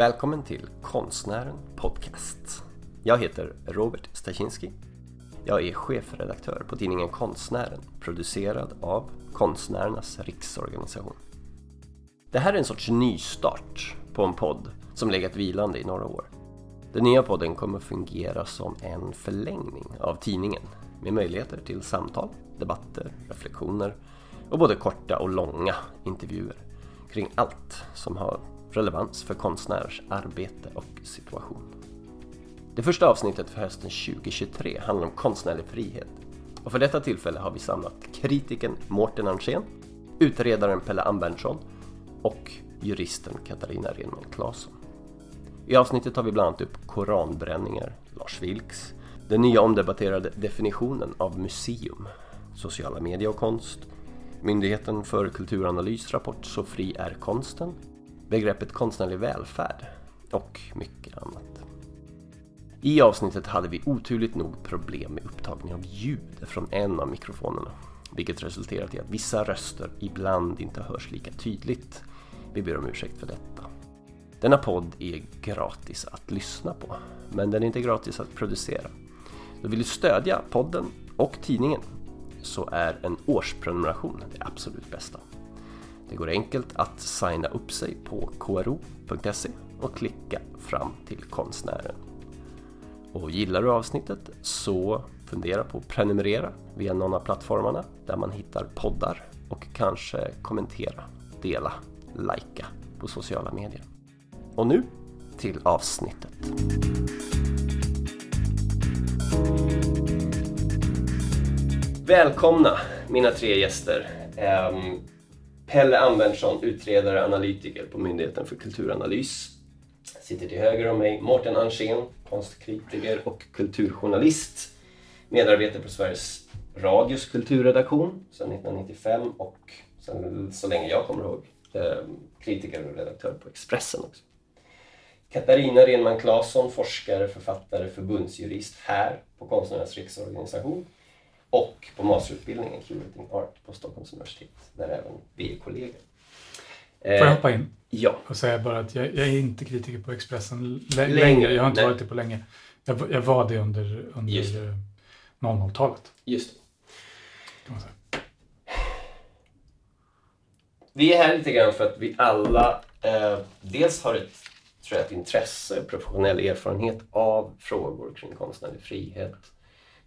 Välkommen till Konstnären Podcast. Jag heter Robert Stasinski. Jag är chefredaktör på tidningen Konstnären producerad av Konstnärernas riksorganisation. Det här är en sorts nystart på en podd som legat vilande i några år. Den nya podden kommer fungera som en förlängning av tidningen med möjligheter till samtal, debatter, reflektioner och både korta och långa intervjuer kring allt som har relevans för konstnärers arbete och situation. Det första avsnittet för hösten 2023 handlar om konstnärlig frihet och för detta tillfälle har vi samlat kritiken Mårten Ansén, utredaren Pelle Amberntsson och juristen Katarina Renman Claesson. I avsnittet tar vi bland annat upp koranbränningar, Lars Vilks, den nya omdebatterade definitionen av museum, sociala medier och konst, Myndigheten för kulturanalys rapport Så fri är konsten, begreppet konstnärlig välfärd och mycket annat. I avsnittet hade vi oturligt nog problem med upptagning av ljud från en av mikrofonerna, vilket resulterat i att vissa röster ibland inte hörs lika tydligt. Vi ber om ursäkt för detta. Denna podd är gratis att lyssna på, men den är inte gratis att producera. Då vill du stödja podden och tidningen så är en årsprenumeration det absolut bästa. Det går enkelt att signa upp sig på kro.se och klicka fram till konstnären. Och gillar du avsnittet så fundera på att prenumerera via någon av plattformarna där man hittar poddar och kanske kommentera, dela, likea på sociala medier. Och nu till avsnittet. Välkomna mina tre gäster. Ehm, Pelle Amberntsson, utredare, analytiker på Myndigheten för kulturanalys. Sitter till höger om mig Mårten Ansén, konstkritiker och kulturjournalist. Medarbetare på Sveriges Radios kulturredaktion sedan 1995 och sedan så länge jag kommer ihåg ehm, kritiker och redaktör på Expressen också. Katarina Renman Claesson, forskare, författare, förbundsjurist här på Konstnärernas riksorganisation och på masterutbildningen Curating Art på Stockholms universitet där även vi är kollegor. Får jag hoppa in? Ja. Och säga bara att jag, jag är inte kritiker på Expressen längre. Jag har inte Nej. varit det på länge. Jag, jag var det under, under 00-talet. Just det. Säga. Vi är här lite grann för att vi alla eh, dels har ett, tror jag, ett intresse, professionell erfarenhet av frågor kring konstnärlig frihet,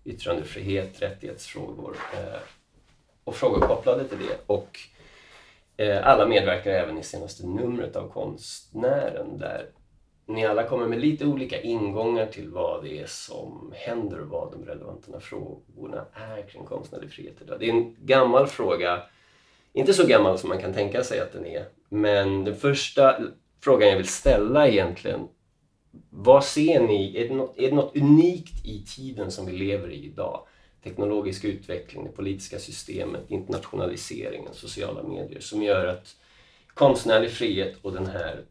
yttrandefrihet, rättighetsfrågor eh, och frågor kopplade till det. Och eh, alla medverkar även i senaste numret av Konstnären där ni alla kommer med lite olika ingångar till vad det är som händer och vad de relevanta frågorna är kring konstnärlig frihet idag. Det är en gammal fråga, inte så gammal som man kan tänka sig att den är, men den första frågan jag vill ställa egentligen vad ser ni, är det, något, är det något unikt i tiden som vi lever i idag? Teknologisk utveckling, det politiska systemet, internationaliseringen, sociala medier som gör att konstnärlig frihet och den här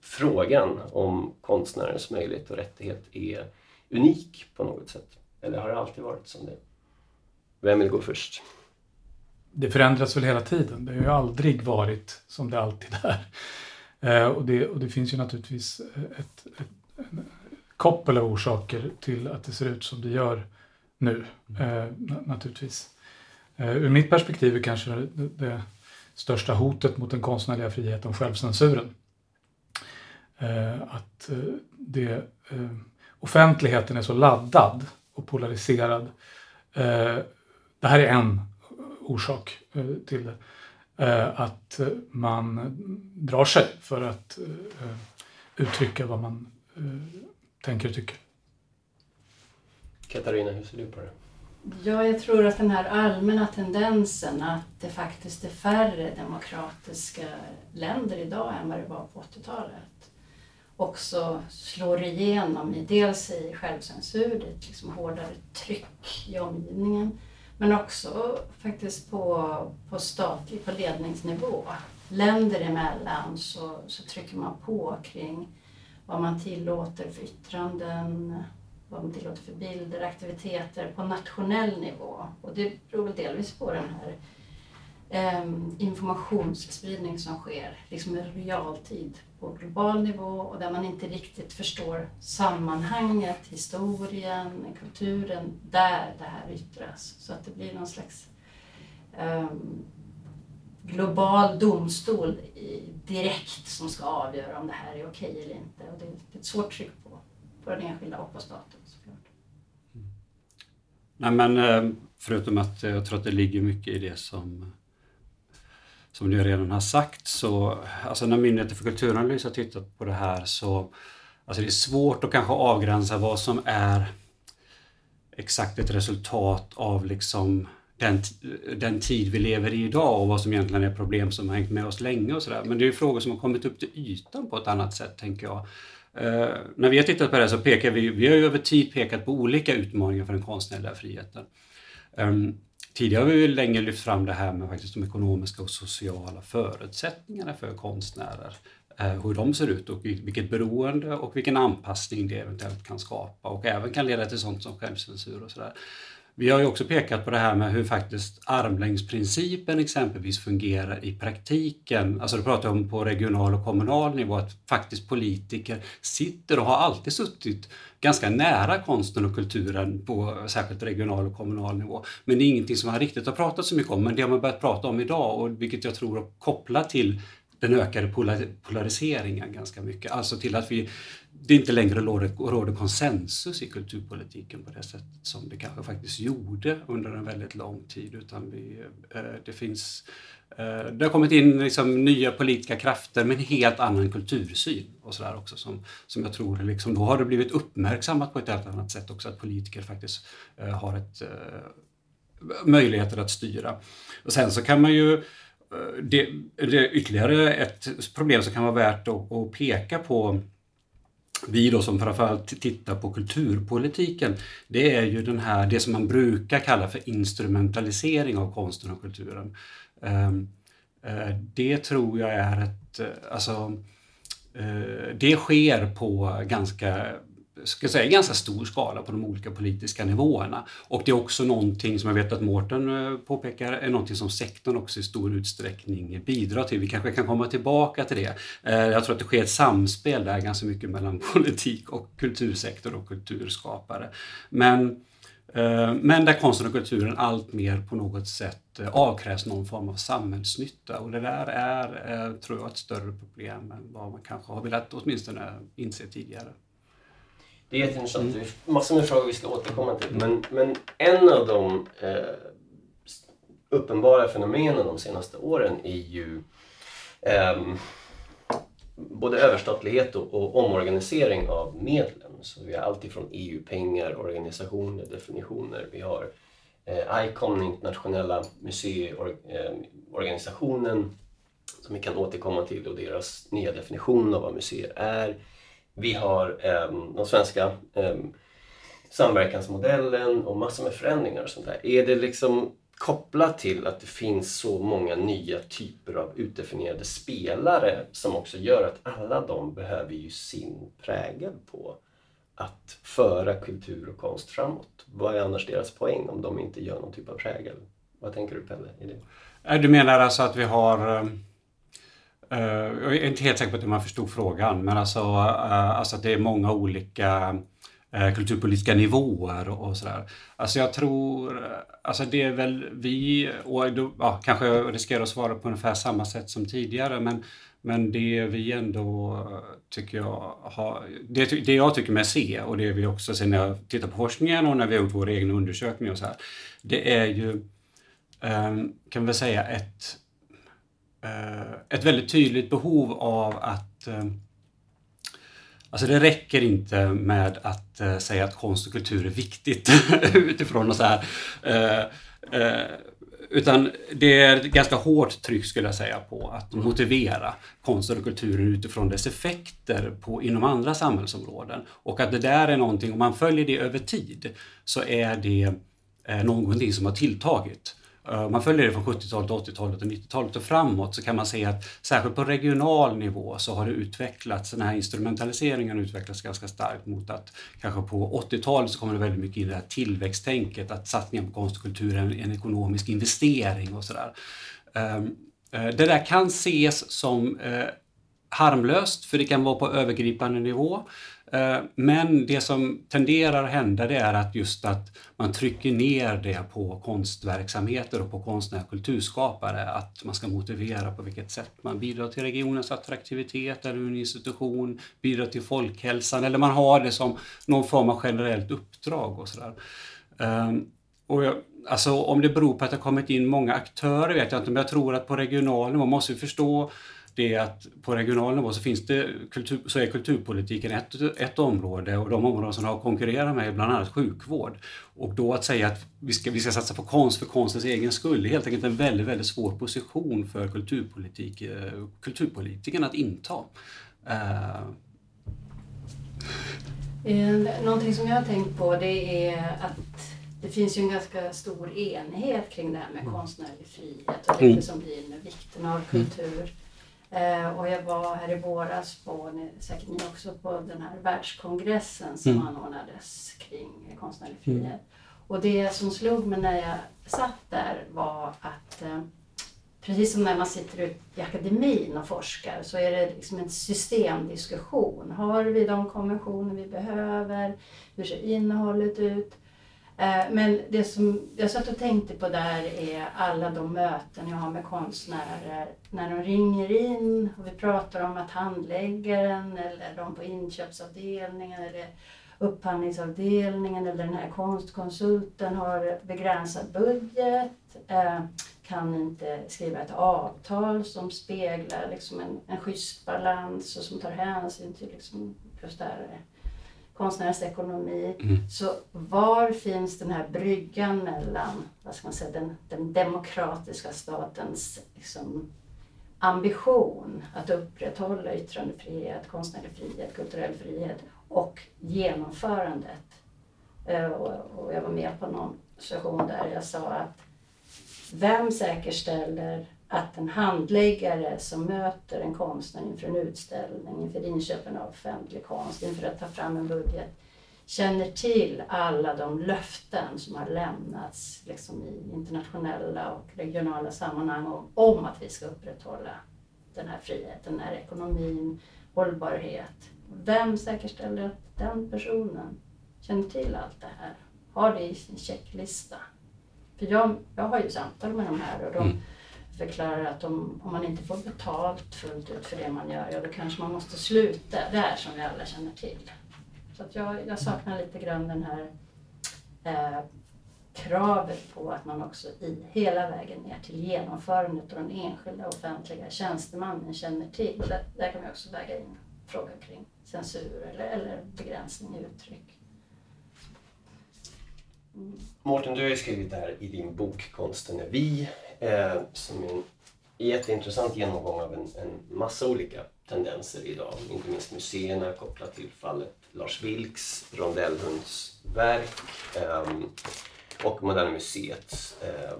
frågan om konstnärens möjlighet och rättighet är unik på något sätt? Eller har det alltid varit som det? Vem vill gå först? Det förändras väl hela tiden. Det har ju aldrig varit som det alltid är. Eh, och, det, och det finns ju naturligtvis ett, ett, ett koppel av orsaker till att det ser ut som det gör nu. Eh, naturligtvis. Eh, ur mitt perspektiv är kanske det, det största hotet mot den konstnärliga friheten självcensuren. Eh, att eh, det, eh, offentligheten är så laddad och polariserad. Eh, det här är en orsak eh, till det. Eh, att man drar sig för att eh, uttrycka vad man eh, tänker och tycker. Katarina, hur ser du på det? Ja, jag tror att den här allmänna tendensen att det faktiskt är färre demokratiska länder idag än vad det var på 80-talet också slår igenom i dels i självcensur, det är liksom hårdare tryck i omgivningen, men också faktiskt på, på statlig, på ledningsnivå. Länder emellan så, så trycker man på kring vad man tillåter för yttranden, vad man tillåter för bilder, aktiviteter på nationell nivå. Och det beror väl delvis på den här eh, informationsspridning som sker liksom i realtid på global nivå och där man inte riktigt förstår sammanhanget, historien, kulturen, där det här yttras. Så att det blir någon slags um, global domstol direkt som ska avgöra om det här är okej eller inte. Och det, är ett svårt tryck på, på den enskilda och på staten såklart. Mm. Nej, men, ehm, förutom att jag tror att det ligger mycket i det som som du redan har sagt så, alltså när Myndigheten för kulturanalys har tittat på det här så, alltså det är svårt att kanske avgränsa vad som är exakt ett resultat av liksom den, den tid vi lever i idag och vad som egentligen är problem som har hängt med oss länge och sådär. Men det är frågor som har kommit upp till ytan på ett annat sätt, tänker jag. Eh, när vi har tittat på det så pekar vi, vi har ju över tid pekat på olika utmaningar för den konstnärliga friheten. Um, tidigare har vi länge lyft fram det här med faktiskt de ekonomiska och sociala förutsättningarna för konstnärer. Eh, hur de ser ut och vilket beroende och vilken anpassning det eventuellt kan skapa och även kan leda till sånt som självcensur och sådär. Vi har ju också pekat på det här med hur faktiskt armlängdsprincipen exempelvis fungerar i praktiken. Alltså det pratar om på regional och kommunal nivå att faktiskt politiker sitter och har alltid suttit ganska nära konsten och kulturen på särskilt regional och kommunal nivå. Men det är ingenting som man riktigt har pratat så mycket om, men det har man börjat prata om idag och vilket jag tror kopplar till den ökade polariseringen ganska mycket. Alltså till att vi det inte längre råder, råder konsensus i kulturpolitiken på det sättet som det kanske faktiskt gjorde under en väldigt lång tid. Utan vi, eh, det finns eh, det har kommit in liksom nya politiska krafter med en helt annan kultursyn och sådär också som, som jag tror liksom, då har det blivit uppmärksammat på ett helt annat sätt också att politiker faktiskt eh, har ett, möjligheter att styra. Och sen så kan man ju det, det ytterligare ett problem som kan vara värt att, att peka på vi då som framförallt tittar på kulturpolitiken, det är ju den här, det som man brukar kalla för instrumentalisering av konsten och kulturen. Ehm, eh, det tror jag är ett, eh, alltså, eh, det sker på ganska ska säga, ganska stor skala på de olika politiska nivåerna. Och det är också någonting som jag vet att Mårten eh, påpekar är någonting som sektorn också i stor utsträckning bidrar till. Vi kanske kan komma tillbaka till det. Eh, jag tror att det sker ett samspel där ganska mycket mellan politik och kultursektor och kulturskapare. Men eh, men där konsten och kulturen allt mer på något sätt avkrävs någon form av samhällsnytta. Och det där är, tror jag, ett större problem än vad man kanske har velat åtminstone inse tidigare. Det är jätteintressant. Mm. Det är massor med frågor vi ska återkomma till. Men, men en av de eh, uppenbara fenomenen de senaste åren är ju eh, både överstatlighet och, och, omorganisering av medlen. Så vi har alltifrån EU-pengar, organisationer, definitioner. Vi har eh, ICOM, internationella museiorganisationen, eh, som vi kan återkomma till och deras nya definition av vad museer är. Vi har eh, den svenska eh, samverkansmodellen och massor med förändringar och sånt där. Är det liksom kopplat till att det finns så många nya typer av utdefinierade spelare som också gör att alla de behöver ju sin prägel på att föra kultur och konst framåt. Vad är annars deras poäng om de inte gör någon typ av prägel? Vad tänker du Pelle? I det? Äh, du menar alltså att vi har ehm, Uh, jag är inte helt säker på att man förstod frågan, men alltså, uh, alltså att det är många olika uh, kulturpolitiska nivåer och, och sådär. Alltså jag tror, alltså det är väl vi, och då, ja, kanske jag riskerar att svara på ungefär samma sätt som tidigare, men, men det vi ändå tycker jag har, det, det jag tycker mig se och det vi också ser när jag tittar på forskningen och när vi har gjort våra egna undersökningar och så här, det är ju, um, kan vi säga, ett Eh, ett väldigt tydligt behov av att eh, Alltså det räcker inte med att eh, säga att konst och kultur är viktigt utifrån och så här. Utan det är ett ganska hårt tryck skulle jag säga på att motivera konsten och kulturen utifrån dess effekter på, inom andra samhällsområden. Och att det där är någonting, om man följer det över tid, så är det någonting som har tilltagit. Om man följer det från 70-talet, 80-talet och 90-talet och framåt så kan man se att särskilt på regional nivå så har det utvecklats, den här instrumentaliseringen har utvecklats ganska starkt mot att kanske på 80-talet så kommer det väldigt mycket in i det här tillväxttänket, att satsningen på konst och kultur är en, en ekonomisk investering och sådär. Ehm, eh, det där kan ses som eh, harmlöst, för det kan vara på övergripande nivå. Eh, men det som tenderar att hända det är att just att man trycker ner det på konstverksamheter och på konstnära kulturskapare. Att man ska motivera på vilket sätt man bidrar till regionens attraktivitet eller en institution, bidrar till folkhälsan eller man har det som någon form av generellt uppdrag och sådär. Ehm, och jag, alltså om det beror på att det har kommit in många aktörer vet jag inte, men jag tror att på regional nivå måste vi förstå det är att på regional nivå så, finns det kultur, så är kulturpolitiken ett, ett område och de områden som har konkurrerat med är bland annat sjukvård. Och då att säga att vi ska, vi ska satsa på konst för konstens egen skull är helt enkelt en väldigt, väldigt svår position för kulturpolitik, eh, kulturpolitiken att inta. Uh. Någonting som jag har tänkt på det är att det finns ju en ganska stor enighet kring det här med mm. konstnärlig frihet och det mm. som blir med vikten av kultur. Eh, och jag var här i våras på, säkert ni också, på den här världskongressen som mm. anordnades kring konstnärlig frihet. Mm. Och det som slog mig när jag satt där var att eh, precis som när man sitter ute i akademin och forskar så är det liksom en systemdiskussion. Har vi de konventioner vi behöver? Hur ser innehållet ut? Eh, men det som jag satt och tänkte på där är alla de möten jag har med konstnärer. När de ringer in och vi pratar om att handläggaren eller de på inköpsavdelningen eller upphandlingsavdelningen eller den här konstkonsulten har begränsad budget, eh, kan inte skriva ett avtal som speglar liksom en, en schysst balans och som tar hänsyn till liksom just det här konstnärens ekonomi. Mm. Så var finns den här bryggan mellan vad ska man säga, den, den demokratiska statens liksom, ambition att upprätthålla yttrandefrihet, konstnärlig frihet, kulturell frihet och genomförandet. Och, och jag var med på någon session där jag sa att vem säkerställer att en handläggare som möter en konstnär inför en utställning, inför inköpen av offentlig konst, inför att ta fram en budget, känner till alla de löften som har lämnats liksom i internationella och regionala sammanhang om, om att vi ska upprätthålla den här friheten, den här ekonomin, hållbarhet. Vem säkerställer att den personen känner till allt det här? Har det i sin checklista? För jag, jag har ju samtal med de här och de mm förklarar att om, om man inte får betalt fullt ut för det man gör, ja då kanske man måste sluta. Det här som vi alla känner till. Så att jag, jag saknar lite grann den här eh, kravet på att man också i hela vägen ner till genomförandet och den enskilda offentliga tjänstemannen känner till. Där, där kan vi också väga in frågan kring censur eller, eller begränsning i uttryck. Mm. Mårten, du har ju skrivit det här i din bok Konsten är vi eh, som en jätteintressant genomgång av en, en massa olika tendenser idag. Inte minst museerna kopplat till fallet Lars Vilks rondellhundsverk eh, och Moderna Museets eh,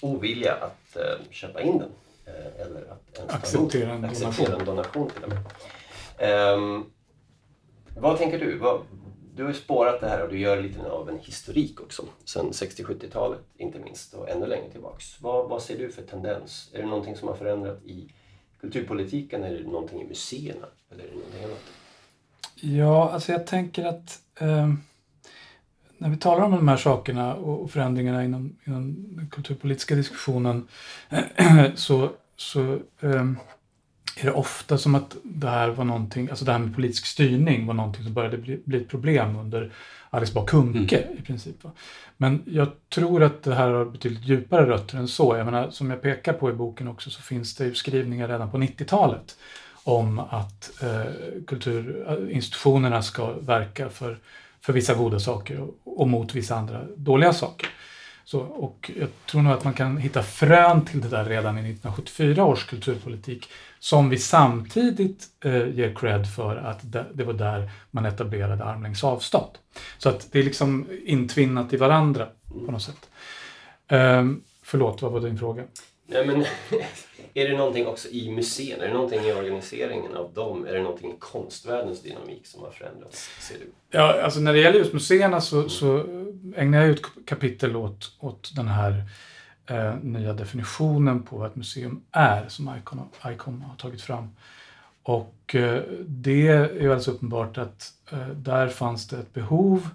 ovilja att eh, köpa in den. Eh, eller att ens acceptera en, acceptera en donation till och med. Ehm, vad tänker du? Vad, du har ju spårat det här och du gör lite av en historik också. Sen 60-70-talet inte minst och ännu längre tillbaks. Vad, vad ser du för tendens? Är det någonting som har förändrat i kulturpolitiken? Är det någonting i museerna? Eller är det någonting annat? Ja, alltså jag tänker att eh, när vi talar om de här sakerna och förändringarna inom, inom den kulturpolitiska diskussionen så, så eh, är det ofta som att det här var någonting, alltså det här med politisk styrning var någonting som började bli, bli ett problem under Alice Bah Kuhnke mm. i princip. Men jag tror att det här har betydligt djupare rötter än så. Jag menar, som jag pekar på i boken också så finns det ju skrivningar redan på 90-talet om att eh, kulturinstitutionerna ska verka för, för vissa goda saker och, och mot vissa andra dåliga saker. Så, och jag tror nog att man kan hitta frön till det där redan i 1974 års kulturpolitik som vi samtidigt eh, ger cred för att det, det, var där man etablerade armlängds avstånd. Så att det är liksom intvinnat i varandra på något sätt. Um, förlåt, vad var din fråga? Nej, men, är det någonting också i museerna? Är det någonting i organiseringen av dem? Är det någonting i konstvärldens dynamik som har förändrats, ser du? Ja, alltså när det gäller just museerna så, så ägnar jag ut kapitel åt, åt den här eh, nya definitionen på vad ett museum är som Icon, Icon har tagit fram. Och eh, det är alldeles uppenbart att eh, där fanns det ett behov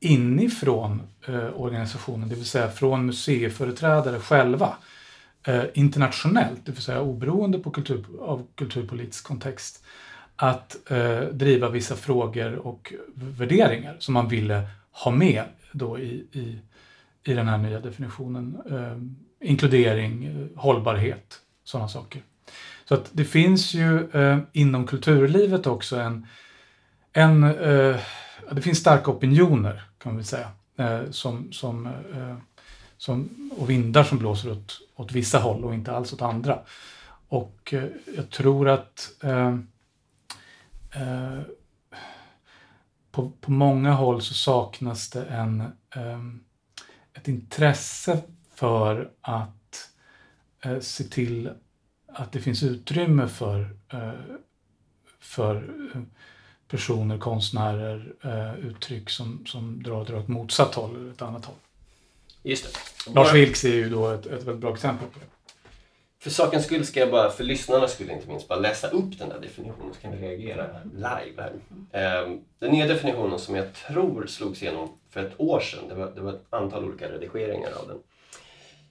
inifrån eh, organisationen, det vill säga från museiföreträdare själva, eh, internationellt, det vill säga oberoende på kultur, av kulturpolitisk kontext, att eh, driva vissa frågor och värderingar som man ville ha med då i, i, i den här nya definitionen. Eh, inkludering, eh, hållbarhet, sådana saker. Så att det finns ju eh, inom kulturlivet också en, en eh, det finns starka opinioner kan man säga, eh, som, som, eh, som, och vindar som blåser åt, åt vissa håll och inte alls åt andra. Och eh, jag tror att eh, eh, på, på många håll så saknas det en, eh, ett intresse för att eh, se till att det finns utrymme för, eh, för personer, konstnärer, eh, uttryck som, som drar, drar åt motsatt håll eller ett annat håll. Just det. Lars Vilks är ju då ett, ett väldigt bra exempel på det. För sakens skull ska jag bara, för lyssnarnas skull inte minst, bara läsa upp den där definitionen så kan vi reagera live här. Ehm, den nya definitionen som jag tror slogs igenom för ett år sedan, det var, det var ett antal olika redigeringar av den.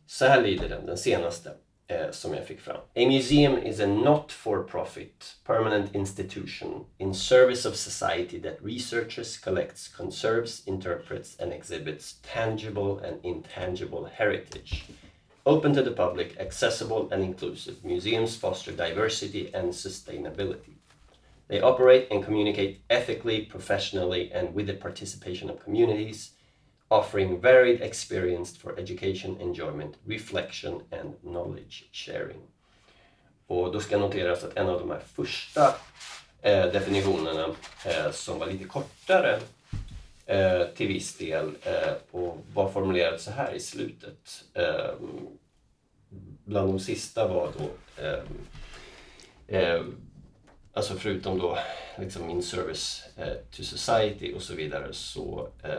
Så här lyder den, den senaste eh, som jag fick fram. A museum is a not-for-profit permanent institution in service of society that researches, collects, conserves, interprets and exhibits tangible and intangible heritage. Open to the public, accessible and inclusive, museums foster diversity and sustainability. They operate and communicate ethically, professionally, and with the participation of communities offering varied experience for education, enjoyment, reflection and knowledge sharing. Och då ska noteras att en av de här första eh, definitionerna eh, som var lite kortare eh, till viss del eh, och var formulerad så här i slutet. Eh, bland de sista var då eh, eh alltså förutom då liksom in service eh, to society och så vidare så, eh,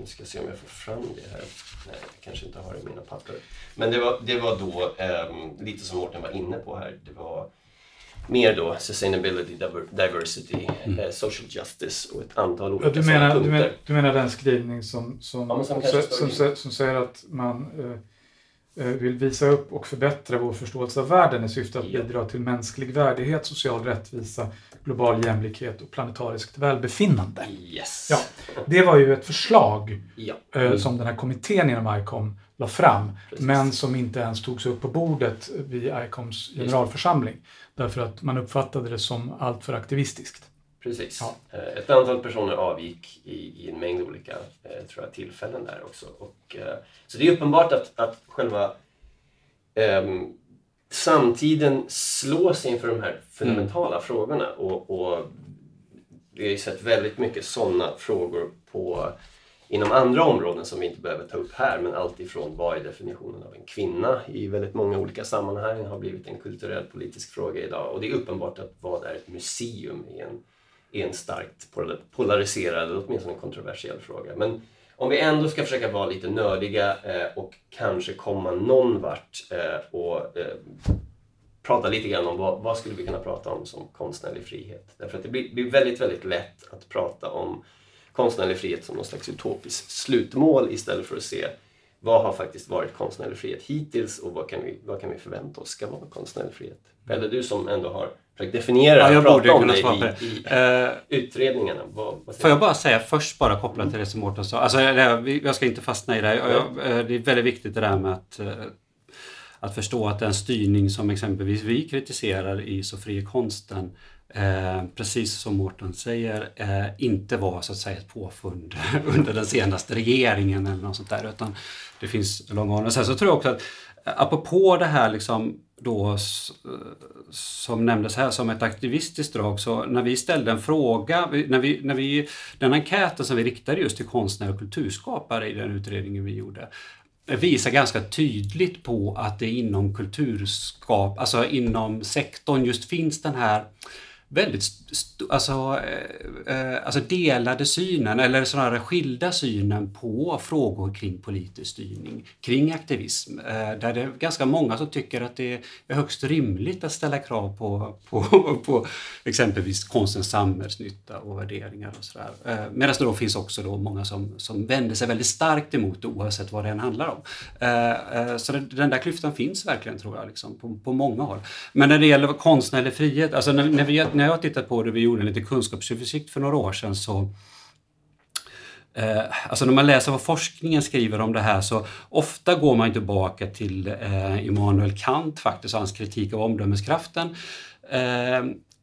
nu ska se om jag får fram det här. Nej, jag kanske inte har det i mina papper. Men det var, det var då, eh, lite som Mårten var inne på här, det var mer då sustainability, diversity, mm. eh, social justice och ett antal olika du menar, punkter. Du menar, du menar den skrivning som, som, ja, som, som, som, som, säger att man eh, Eh, vill visa upp och förbättra vår förståelse av världen i syfte att bidra till mänsklig värdighet, social rättvisa, global jämlikhet och planetariskt välbefinnande. Yes. Ja, det var ju ett förslag ja. Eh, mm. som den här kommittén inom ICOM la fram, Precis. men som inte ens togs upp på bordet vid ICOMs generalförsamling. Därför att man uppfattade det som alltför aktivistiskt. Precis. Ja. Eh, ett antal personer avgick i, i en mängd olika eh, tror jag, tillfällen där också. Och, eh, så det är uppenbart att, att själva eh, samtiden slås inför de här fundamentala mm. frågorna. Och, och, vi har ju sett väldigt mycket sådana frågor på, inom andra områden som vi inte behöver ta upp här. Men alltifrån vad är definitionen av en kvinna i väldigt många olika sammanhang har blivit en kulturell politisk fråga idag. Och det är uppenbart att vad är ett museum i en är en starkt polariserad, eller åtminstone en kontroversiell fråga. Men om vi ändå ska försöka vara lite nördiga eh, och kanske komma någon vart eh, och eh, prata lite grann om vad, vad, skulle vi kunna prata om som konstnärlig frihet. Därför att det blir, blir väldigt, väldigt lätt att prata om konstnärlig frihet som någon slags utopiskt slutmål istället för att se vad har faktiskt varit konstnärlig frihet hittills och vad kan vi, vad kan vi förvänta oss ska vara konstnärlig frihet? Eller du som ändå har försökt definiera ja, jag och prata om det i, i uh, utredningarna. Vad, vad får jag bara säga först bara kopplat till det som Mårten sa. Alltså, jag ska inte fastna i det. Jag, eh, det är väldigt viktigt det där med att eh, att förstå att den styrning som exempelvis vi kritiserar i Så fri konsten Eh, precis som Mårten säger, eh, inte var så att säga ett påfund under den senaste regeringen eller något sånt där. Utan det finns långa Sen så tror jag också att eh, apropå det här liksom då eh, som nämndes här som ett aktivistiskt drag så när vi ställde en fråga, när vi, när vi, den enkäten som vi riktade just till konstnärer och kulturskapare i den utredningen vi gjorde eh, visar ganska tydligt på att det inom kulturskap, alltså inom sektorn just finns den här väldigt alltså, eh, eh, alltså delade synen eller snarare skilda synen på frågor kring politisk styrning, kring aktivism. Eh, där det är ganska många som tycker att det är högst rimligt att ställa krav på, på, på exempelvis konstens samhällsnytta och värderingar och sådär. Eh, Medan det då finns också då många som, som vänder sig väldigt starkt emot det oavsett vad det än handlar om. Eh, eh, så den där klyftan finns verkligen tror jag liksom, på, på många håll. Men när det gäller konstnärlig frihet, alltså när, när, vi, när jag tittar tittat på det, vi gjorde en liten kunskapsöversikt för några år sedan, så Eh, alltså när man läser vad forskningen skriver om det här så ofta går man tillbaka till eh, Immanuel Kant faktiskt, hans kritik av omdömeskraften. Eh,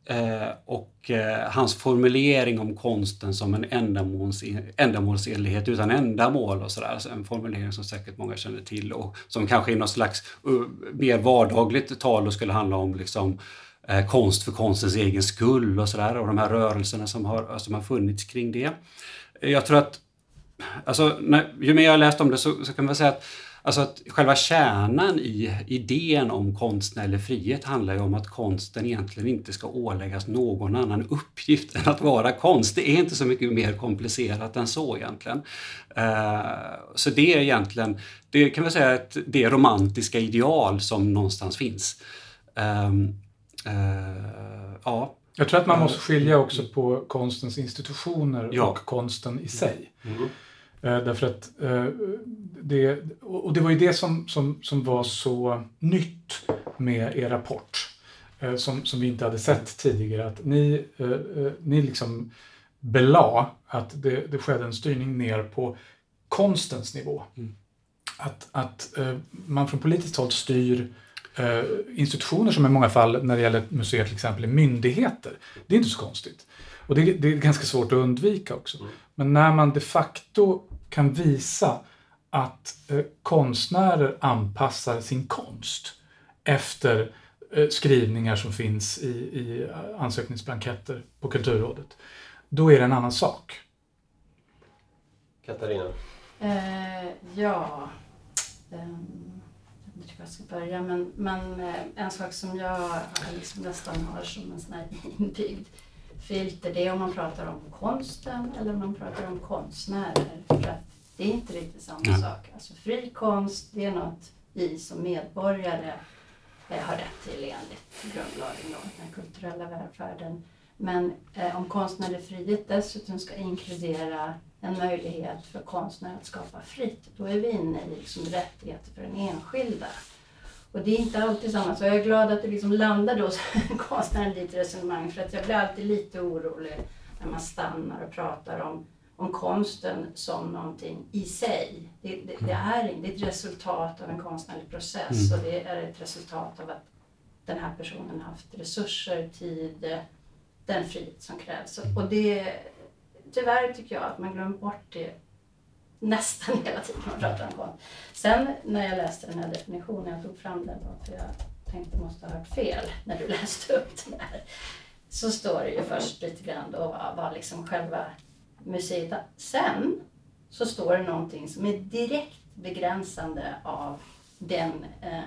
eh och eh, hans formulering om konsten som en ändamåls, ändamålsenlighet utan ändamål och sådär. Alltså en formulering som säkert många känner till och som kanske i något slags uh, mer vardagligt tal skulle handla om liksom, eh, konst för konstens egen skull och sådär och de här rörelserna som har, alltså, som har funnits kring det. Eh, jag tror att, alltså, när, ju mer jag har läst om det så, så kan man säga att Alltså att själva kärnan i idén om konstnärlig frihet handlar ju om att konsten egentligen inte ska åläggas någon annan uppgift än att vara konst. Det är inte så mycket mer komplicerat än så egentligen. Eh, så det är egentligen, det kan vi säga, att det romantiska ideal som någonstans finns. Ehm, Uh, ja. Jag tror att man måste skilja också på konstens institutioner ja. och konsten i sig. Mm. Uh, därför att det, och det var ju det som, som, som var så nytt med er rapport. Som, som vi inte hade sett tidigare. Att ni, ni liksom belade att det, det skedde en styrning ner på konstens nivå. Mm. Att, att man från politiskt håll styr eh, institutioner som i många fall, när det gäller museer till exempel, är myndigheter. Det är inte så konstigt. Och det, det är ganska svårt att undvika också. Mm. Men när man de facto kan visa att eh, konstnärer anpassar sin konst efter eh, skrivningar som finns i, i ansökningsblanketter på Kulturrådet, då är det en annan sak. Katarina? Eh, ja. Um jag ska börja, men, men eh, en sak som jag liksom nästan har som en sån här inbyggd filter, det är om man pratar om konsten eller om man pratar om konstnärer. För att det är inte riktigt samma ja. sak. Alltså fri konst, det är något vi som medborgare eh, har rätt till enligt grundlagen, och den kulturella välfärden. Men eh, om konstnärlig frihet dessutom ska inkludera en möjlighet för konstnärer att skapa fritt, då är vi inne i liksom rättigheter för den enskilda. Och det är inte alltid samma. Så jag är glad att det liksom landar då konstnären ditt resonemang, för att jag blir alltid lite orolig när man stannar och pratar om, om konsten som någonting i sig. Det, det, det är, det är ett resultat av en konstnärlig process mm. och det är ett resultat av att den här personen har haft resurser, tid, den frihet som krävs. Och det, tyvärr tycker jag att man glömmer bort det nästan hela tiden man pratar om konst. Sen när jag läste den här definitionen, jag tog fram den då, för jag tänkte måste ha hört fel när du läste upp den här. Så står det ju först lite grann då vad, vad liksom själva museet. Sen så står det någonting som är direkt begränsande av den eh,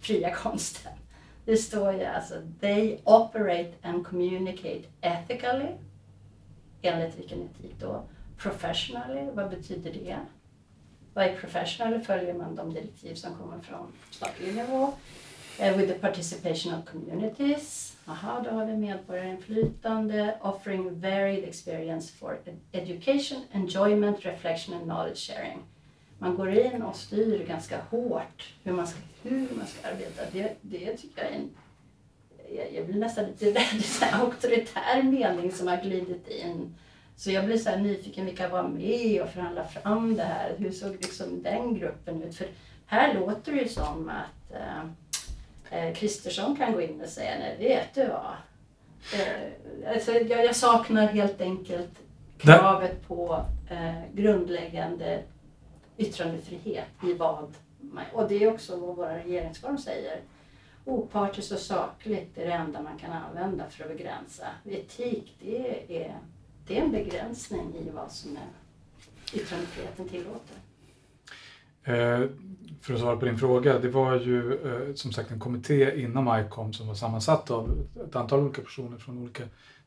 fria konsten. Det står ju alltså They operate and communicate ethically. Enligt vilken etik då? Professionally, vad betyder det? Vad är professionally? Följer man de direktiv som kommer från statlig nivå? Uh, with the participation of communities. Aha, då har vi medborgarinflytande. Offering varied experience for education, enjoyment, reflection and knowledge sharing. Man går in och styr ganska hårt hur man ska, hur man ska arbeta. Det, det tycker jag är en jag, jag blir nästan lite rädd, Det är en auktoritär mening som har glidit in så jag blir så här nyfiken, vilka var med och förhandlade fram det här? Hur såg liksom den gruppen ut? För här låter det ju som att eh, Kristersson eh, kan gå in och säga, nej vet du vad? Eh, alltså, jag, jag, saknar helt enkelt kravet på eh, grundläggande yttrandefrihet i vad och det är också vad vår regeringsform säger. Opartiskt och sakligt är det enda man kan använda för att begränsa. Etik, det är det är en begränsning i vad som är yttrandefriheten tillåter. Eh, för att svara på din fråga, det var ju eh, som sagt en kommitté inom ICOM som var sammansatt av ett antal olika personer från olika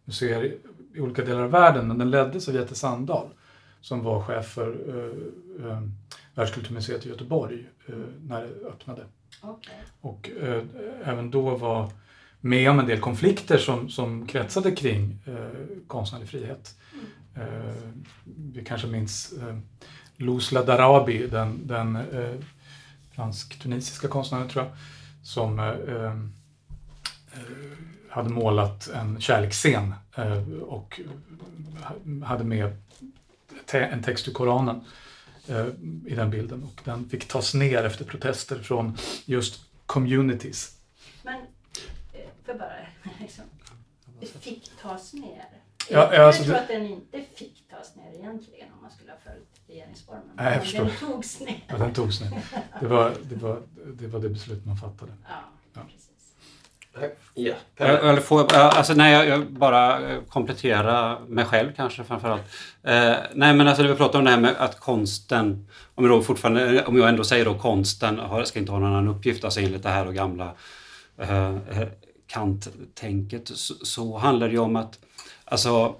museer i olika delar av världen, men den leddes av Jette Sandahl som var chef för eh, eh, Världskulturmuseet i Göteborg eh, när det öppnade. Okay. Och eh, även då var med om en del konflikter som, som kretsade kring eh, konstnärlig frihet. Eh, vi kanske minns eh, Lousla Darabi, den, den eh, fransk-tunisiska konstnären tror jag, som eh, eh, hade målat en kärleksscen eh, och hade med te en text ur Koranen eh, i den bilden och den fick tas ner efter protester från just communities. Men, för bara liksom, det fick tas ner? Ja, jag alltså, tror att den inte fick tas ner egentligen om man skulle ha följt regeringsformen. Nej, jag förstår. Den togs ner. Ja, den togs ner. Det var det, var, det, var det beslut man fattade. Ja, Ja. precis. Ja, Jag- Eller får, alltså, nej, jag, jag bara eh, komplettera mig själv kanske framförallt. Eh, nej men alltså det vi pratar om det här med att konsten, om jag, då fortfarande, om jag ändå säger då konsten har, ska inte ha någon annan uppgift, alltså enligt det här och gamla eh, kanttänket så, så handlar det ju om att alltså,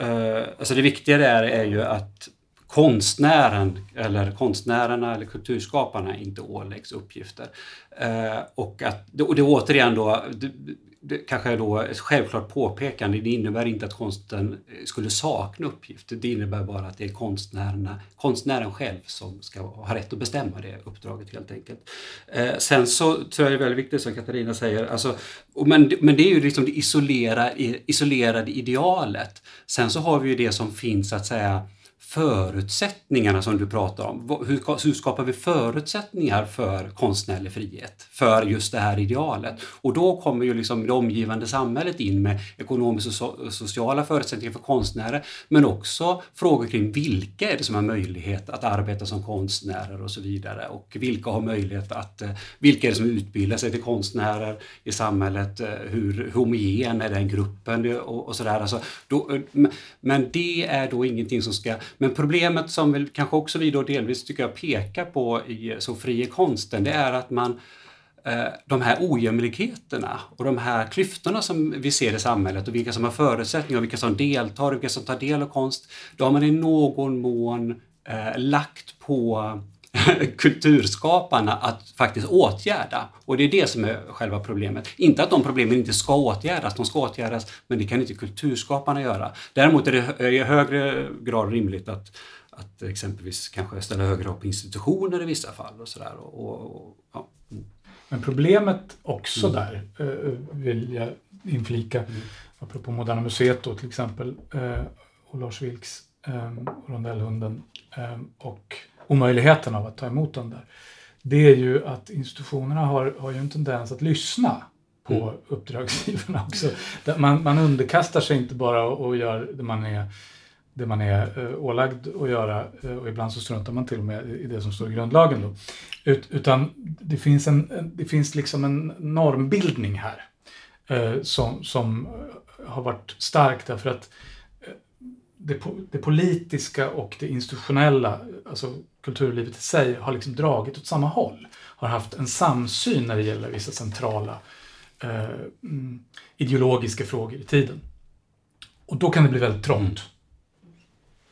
eh, alltså det viktiga där är ju att konstnären eller konstnärerna eller kulturskaparna inte åläggs uppgifter. Eh, och, att, och det är återigen då, det, kanske är då ett självklart påpekande, det innebär inte att konsten eh, skulle sakna uppgifter, det innebär bara att det är konstnärerna, konstnären själv som ska ha rätt att bestämma det uppdraget helt enkelt. Eh, sen så tror jag det är väldigt viktigt som Katarina säger, alltså, och men, men det är ju liksom det isolera, isolerade idealet. Sen så har vi ju det som finns att säga förutsättningarna som du pratar om. Hur, hur skapar vi förutsättningar för konstnärlig frihet? För just det här idealet. Och då kommer ju liksom det omgivande samhället in med ekonomiska och so- sociala förutsättningar för konstnärer. Men också frågor kring vilka är det som har möjlighet att arbeta som konstnärer och så vidare. Och vilka har möjlighet att, eh, vilka är det som utbildar sig till konstnärer i samhället? Eh, hur homogen är den gruppen? Och, och sådär. Alltså, då, eh, men det är då ingenting som ska... Men problemet som väl kanske också vi då delvis tycker jag pekar på i Så fri är konsten, det är att man eh, de här ojämlikheterna och de här klyftorna som vi ser i samhället och vilka som har förutsättningar och vilka som deltar och vilka som tar del av konst, då har man i någon mån eh, lagt på kulturskaparna att faktiskt åtgärda. Och det är det som är själva problemet. Inte att de problemen inte ska åtgärdas, de ska åtgärdas, men det kan inte kulturskaparna göra. Däremot är det i högre grad rimligt att, att exempelvis kanske ställa högre upp på institutioner i vissa fall och sådär. Och, och, och, ja. Mm. Men problemet också Mm. där, eh, vill jag inflika, apropå Moderna Museet då till exempel, eh, och Lars Vilks, eh, Rondellhunden eh, och omöjligheten av att ta emot den där. Det är ju att institutionerna har, har ju en tendens att lyssna på Mm. uppdragsgivarna också. Man, man underkastar sig inte bara och och gör det man är det man är eh, ålagd att göra eh, och ibland så struntar man till och med i det som står i grundlagen. Då. Ut, utan det finns, en, det finns liksom en normbildning här eh, som, som eh, har varit stark därför att eh, det, det politiska och det institutionella, alltså kulturlivet i sig, har liksom dragit åt samma håll. Har haft en samsyn när det gäller vissa centrala eh, mm, ideologiska frågor i tiden. Och då kan det bli väldigt trångt.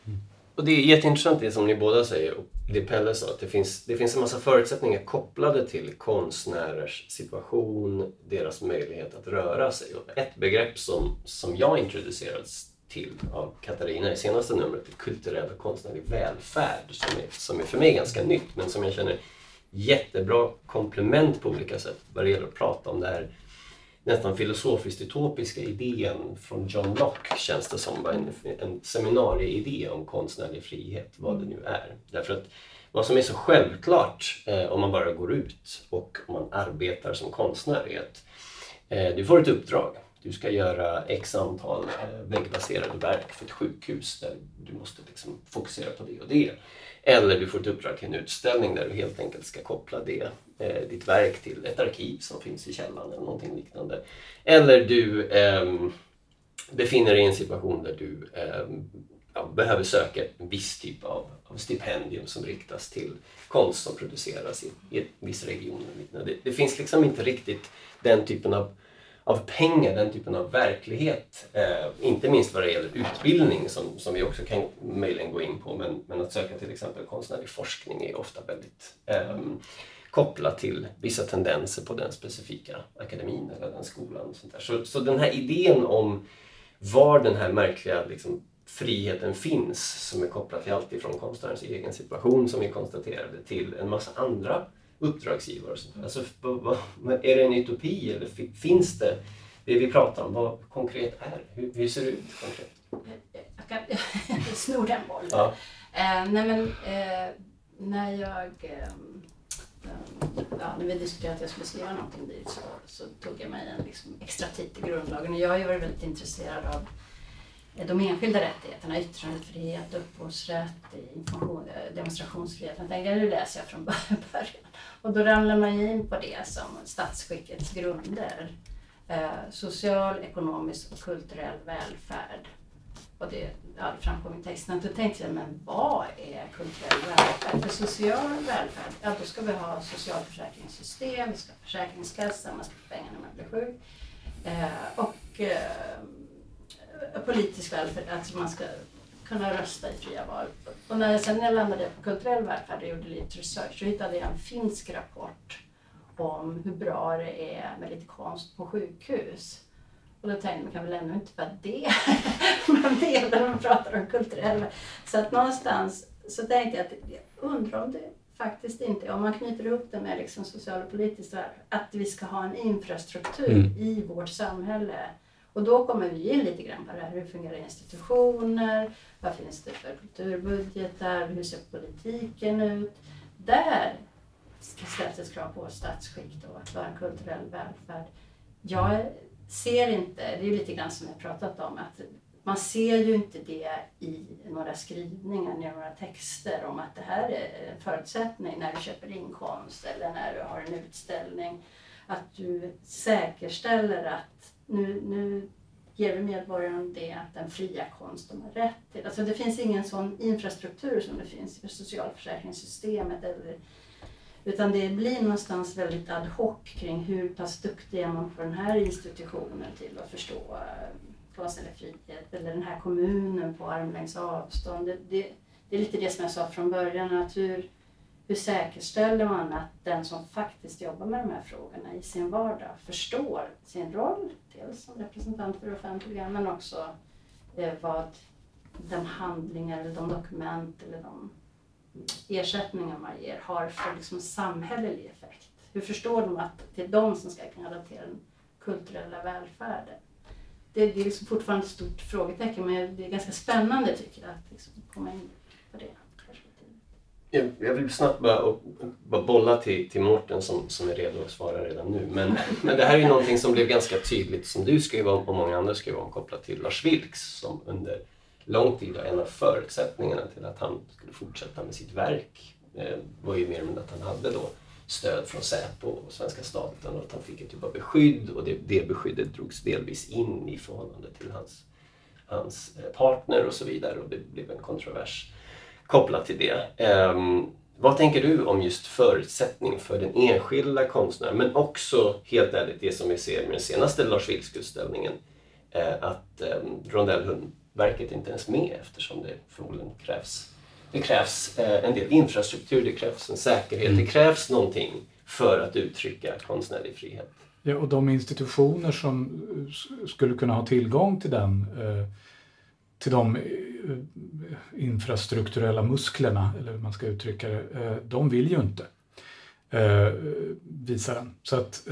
Mm. Och det är jätteintressant det som ni båda säger och det Pelle sa, att det finns, det finns en massa förutsättningar kopplade till konstnärers situation, deras möjlighet att röra sig. Och ett begrepp som, som jag introducerades till av Katarina i senaste numret kulturell och konstnärlig välfärd som är, som är för mig ganska nytt men som jag känner jättebra komplement på olika sätt vad det gäller att prata om det här nästan filosofiskt utopiska idén från John Locke känns det som. En, en seminarieidé om konstnärlig frihet, vad det nu är. Därför att vad som är så självklart eh, om man bara går ut och om man arbetar som konstnär är att eh, du får ett uppdrag. Du ska göra x antal eh, väggbaserade verk för ett sjukhus där du måste liksom fokusera på det och det. Eller du får ett uppdrag till en utställning där du helt enkelt ska koppla det, eh, ditt verk till ett arkiv som finns i källaren eller någonting liknande. Eller du eh, befinner dig i en situation där du eh, ja, behöver söka en viss typ av, av stipendium som riktas till konst som produceras i, i en viss region. Det, det finns liksom inte riktigt den typen av av pengar, den typen av verklighet. Eh, inte minst vad det gäller utbildning som, som vi också kan möjligen gå in på. Men, men att söka till exempel konstnärlig forskning är ofta väldigt eh, kopplat till vissa tendenser på den specifika akademin eller den skolan. Och sånt där. Så, så den här idén om var den här märkliga liksom, friheten finns som är kopplad till allt ifrån konstnärens egen situation som vi konstaterade till en massa andra uppdragsgivare. Alltså, är det en utopi eller finns det det vi pratar om? Vad konkret är Hur, hur ser det ut konkret? Jag kan snor den bollen. Ja. Eh, nej men, eh, när jag eh, ja, när vi diskuterade att jag skulle skriva någonting dit så, så tog jag mig en liksom, extra tid till grundlagen. Och jag har ju varit väldigt intresserad av de enskilda rättigheterna, yttrandefrihet, upphovsrätt, information, demonstrationsfrihet. Jag tänkte, nu läser jag från början. Och då ramlar man ju in på det som statsskickets grunder. Eh, social, ekonomisk och kulturell välfärd. Och det, ja, det framkom i texten. Då tänkte jag, men vad är kulturell välfärd? För social välfärd, ja då ska vi ha socialförsäkringssystem, vi ska ha försäkringskassa, man ska få pengar när man blir sjuk. Eh, och eh, politisk välfärd, alltså man ska kunna rösta i fria val. Och när jag sen jag landade på kulturell välfärd och gjorde lite research så hittade jag en finsk rapport om hur bra det är med lite konst på sjukhus. Och då tänkte jag, man kan väl ändå inte vara det man del när man pratar om kulturell Så att någonstans så tänkte jag att jag undrar om det faktiskt inte, om man knyter ihop det med liksom social och politiskt, att vi ska ha en infrastruktur mm. i vårt samhälle och då kommer vi in lite grann på det här, hur fungerar institutioner, vad finns det för kulturbudgetar, hur ser politiken ut? Där ställs det krav på statsskick då, att vara en kulturell välfärd. Jag ser inte, det är lite grann som jag pratat om, att man ser ju inte det i några skrivningar, i några texter om att det här är en förutsättning när du köper inkomst eller när du har en utställning. Att du säkerställer att nu, nu ger vi medborgaren det, den fria konst de har rätt till. Alltså det finns ingen sån infrastruktur som det finns i socialförsäkringssystemet. Eller, utan det blir någonstans väldigt ad hoc kring hur pass duktig är man på den här institutionen till att förstå eh, konstnärlig frihet eller den här kommunen på armlängds avstånd. Det, det, det, är lite det som jag sa från början, att hur, hur säkerställer man att den som faktiskt jobbar med de här frågorna i sin vardag förstår sin roll, dels som representant för det offentliga, men också eh, vad de handlingar, eller de dokument eller de ersättningar man ger har för liksom samhällelig effekt. Hur förstår de att det är de som ska kunna relatera den kulturella välfärden? Det, det är liksom fortfarande ett stort frågetecken, men det är ganska spännande tycker jag att liksom komma in på det. Jag, vill snabbt bara, och, bara bolla till, till Mårten som, som är redo att svara redan nu. Men, men det här är ju någonting som blev ganska tydligt som du skrev om och många andra skrev om kopplat till Lars Vilks som under lång tid var en av förutsättningarna till att han skulle fortsätta med sitt verk. Eh, var ju mer än att han hade då stöd från Säpo och svenska staten och att han fick en typ av beskydd och det, det beskyddet drogs delvis in i förhållande till hans, hans eh, partner och så vidare och det blev en kontrovers kopplat till det. Um, vad tänker du om just förutsättning för den enskilda konstnären men också helt ärligt det som vi ser med den senaste Lars Vilks-utställningen eh, att eh, rondellhundverket inte ens med eftersom det förmodligen krävs det krävs eh, en del infrastruktur, det krävs en säkerhet, mm. det krävs någonting för att uttrycka konstnärlig frihet. Ja, och de institutioner som skulle kunna ha tillgång till den eh, till de eh, infrastrukturella musklerna, eller hur man ska uttrycka det, eh, de vill ju inte eh, visa den. Så att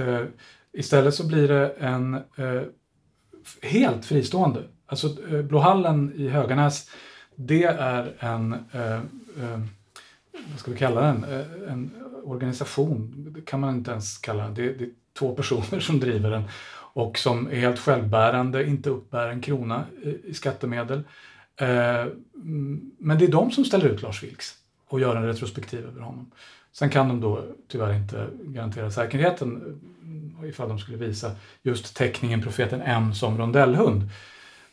istället så blir det en helt fristående, alltså Blåhallen i Höganäs, det är en, vad ska vi kalla den, en organisation, det kan man inte ens kalla den, det, det är två personer som driver den och som är helt självbärande, inte uppbär en krona i skattemedel. Eh, mm, men det är de som ställer ut Lars Vilks och gör en retrospektiv över honom. Sen kan de då tyvärr inte garantera säkerheten eh, mm, ifall de skulle visa just teckningen Profeten M som rondellhund.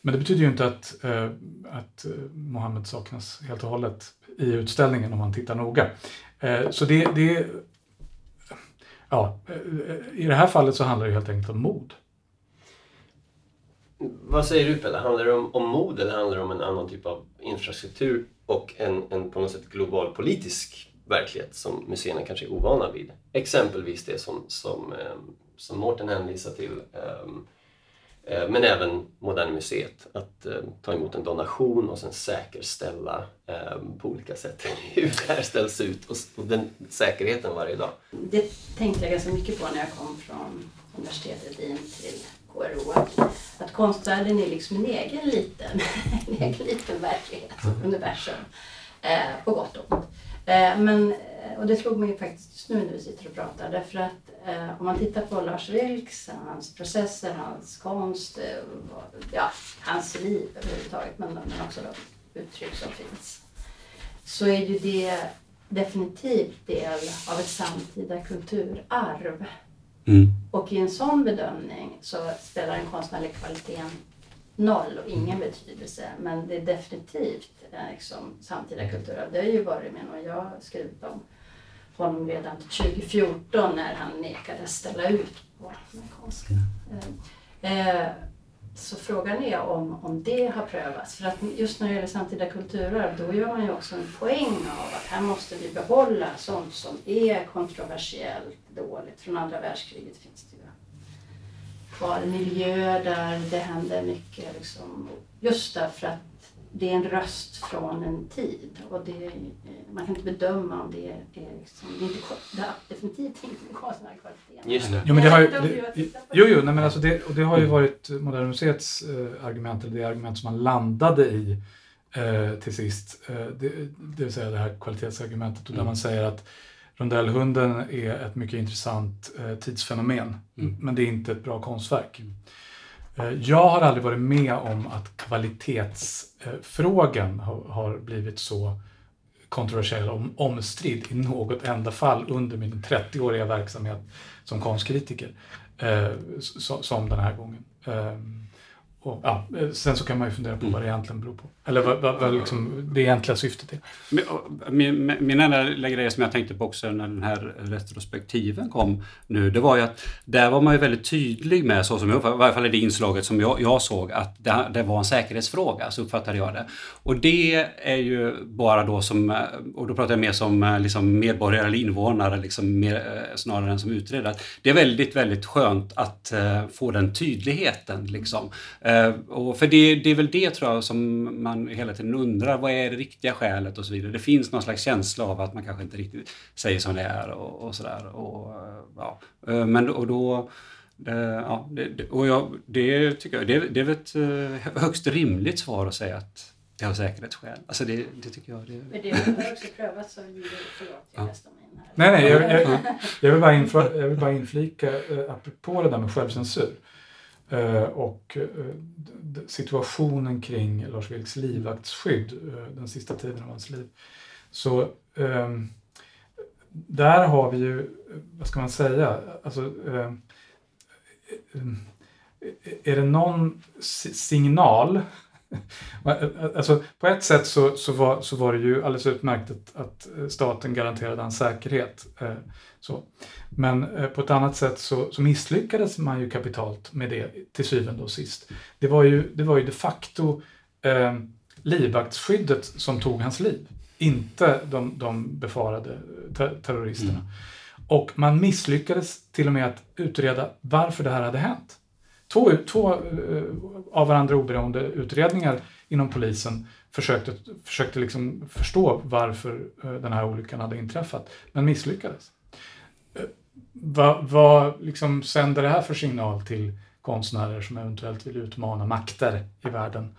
Men det betyder ju inte att, eh, att Mohammed saknas helt och hållet i utställningen om man tittar noga. Så det, det ja, i det här fallet så handlar det helt enkelt om mod. Vad säger du Pelle? Handlar det om, om mod eller handlar det om en annan typ av infrastruktur och en, en på något sätt global politisk verklighet som museerna kanske är ovana vid? Exempelvis det som, som, eh, som Mårten hänvisar till eh, eh men även Moderna Museet, att eh, ta emot en donation och sen säkerställa eh, på olika sätt hur det här ställs ut och, och den säkerheten varje dag. Det tänkte jag ganska mycket på när jag kom från universitetet in till KRO. Att konstvärlden är liksom en egen liten, en egen liten verklighet, mm. universum. Eh, på gott och ont. Eh, men, eh, och det slog mig faktiskt just nu när vi sitter och pratar. Därför att eh, om man tittar på Lars Vilks, hans processer, hans konst, eh, ja, hans liv överhuvudtaget, men, men också de uttryck som finns. Så är ju det definitivt del av ett samtida kulturarv. Mm. Och i en sån bedömning så spelar den konstnärliga kvaliteten noll och ingen betydelse. Men det är definitivt eh, liksom, samtida kulturarv. Det har ju varit med och jag skrivit om honom redan 2014 när han nekade ställa ut på amerikanska. Eh, eh, så frågan är om, om det har prövats. För att just när det gäller samtida kulturarv då gör man ju också en poäng av att här måste vi behålla sånt som är kontroversiellt dåligt. Från andra världskriget finns det ju kvar miljöer där det händer mycket. Liksom, just därför att det är en röst från en tid och det, man kan inte bedöma om det är, liksom, det är inte, det definitivt inte med konstnärlig kvalitet. Just det. Jo, men det har ju, det, jo, jo, nej, men alltså det, och det har ju varit Moderna Museets eh, argument, eller det argument som man landade i eh, till sist. Eh, det, det vill säga det här kvalitetsargumentet och där mm. man säger att Rondellhunden är ett mycket intressant eh, tidsfenomen, mm. men det är inte ett bra konstverk. Mm. Eh, jag har aldrig varit med om att kvalitetsfrågan Eh, har, har blivit så kontroversiell och omstridd i något enda fall under min 30-åriga verksamhet som konstkritiker, eh, som den här gången. Ehm, Eh, och, ja, sen så kan man ju fundera på mm. vad det egentligen beror på. Eller vad, vad, vad liksom det egentliga syftet är. Min, min enda grej som jag tänkte på också när den här retrospektiven kom nu, det var ju att där var man ju väldigt tydlig med, så som jag, i varje fall i det inslaget som jag, jag såg, att det, det, var en säkerhetsfråga, så uppfattade jag det. Och det är ju bara då som, och då pratar jag mer som liksom medborgare eller invånare, liksom mer, snarare än som utredare. Det är väldigt, väldigt skönt att få den tydligheten liksom. Eh, och för det, det är väl det tror jag som man hela tiden undrar, vad är det riktiga skälet och så vidare. Det finns någon slags känsla av att man kanske inte riktigt säger som det är och, och sådär. Och, ja. Eh, men och då det, ja, det, och jag, det tycker jag, det, det är väl ett eh, högst rimligt svar att säga att det har säkerhetsskäl. Alltså det, det tycker jag. Det, Men det har också prövats av. Förlåt, jag här. Nej, nej, jag, jag, jag, vill bara inflika, jag vill bara inflika apropå det där med självcensur. Eh, och eh, situationen kring Lars Vilks livvaktsskydd eh, den sista tiden av hans liv. Så ehm, där har vi ju, vad ska man säga, alltså ehm, ehm, är det någon signal Alltså, på ett sätt så, så, var, så var det ju alldeles utmärkt att, att staten garanterade hans säkerhet. Eh, så. Men eh, på ett annat sätt så, så, misslyckades man ju kapitalt med det till syvende och sist. Det var ju, det var ju de facto eh, livvaktsskyddet som tog hans liv, inte de, de befarade ter terroristerna. Mm. Och man misslyckades till och med att utreda varför det här hade hänt. Två, två eh, av varandra oberoende utredningar inom polisen försökte, försökte liksom förstå varför eh, den här olyckan hade inträffat, men misslyckades. Eh, vad, vad liksom sänder det här för signal till konstnärer som eventuellt vill utmana makter i världen?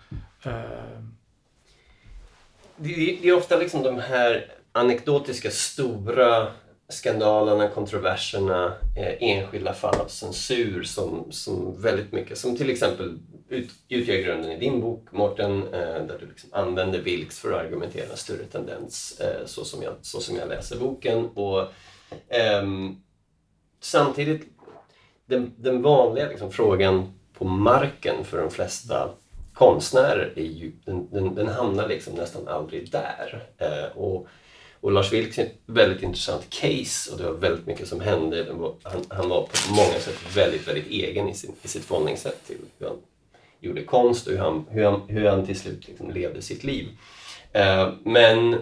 Det, det är ofta liksom de här anekdotiska stora skandalerna, kontroverserna, eh, enskilda fall av censur som, som väldigt mycket, som till exempel ut, utgör grunden i din bok Mårten, eh, där du liksom använder Vilks för att argumentera en större tendens eh, så, som jag, så som jag läser boken. Och, ehm, samtidigt, den, den vanliga liksom, frågan på marken för de flesta konstnärer är ju, den, den, den hamnar liksom nästan aldrig där. Eh, och, och Lars Vilks är ett väldigt intressant case och det var väldigt mycket som hände. Han, han var på många sätt väldigt, väldigt egen i, sin, i sitt förhållningssätt till hur han gjorde konst och hur han, hur han, hur han till slut liksom levde sitt liv. Eh, men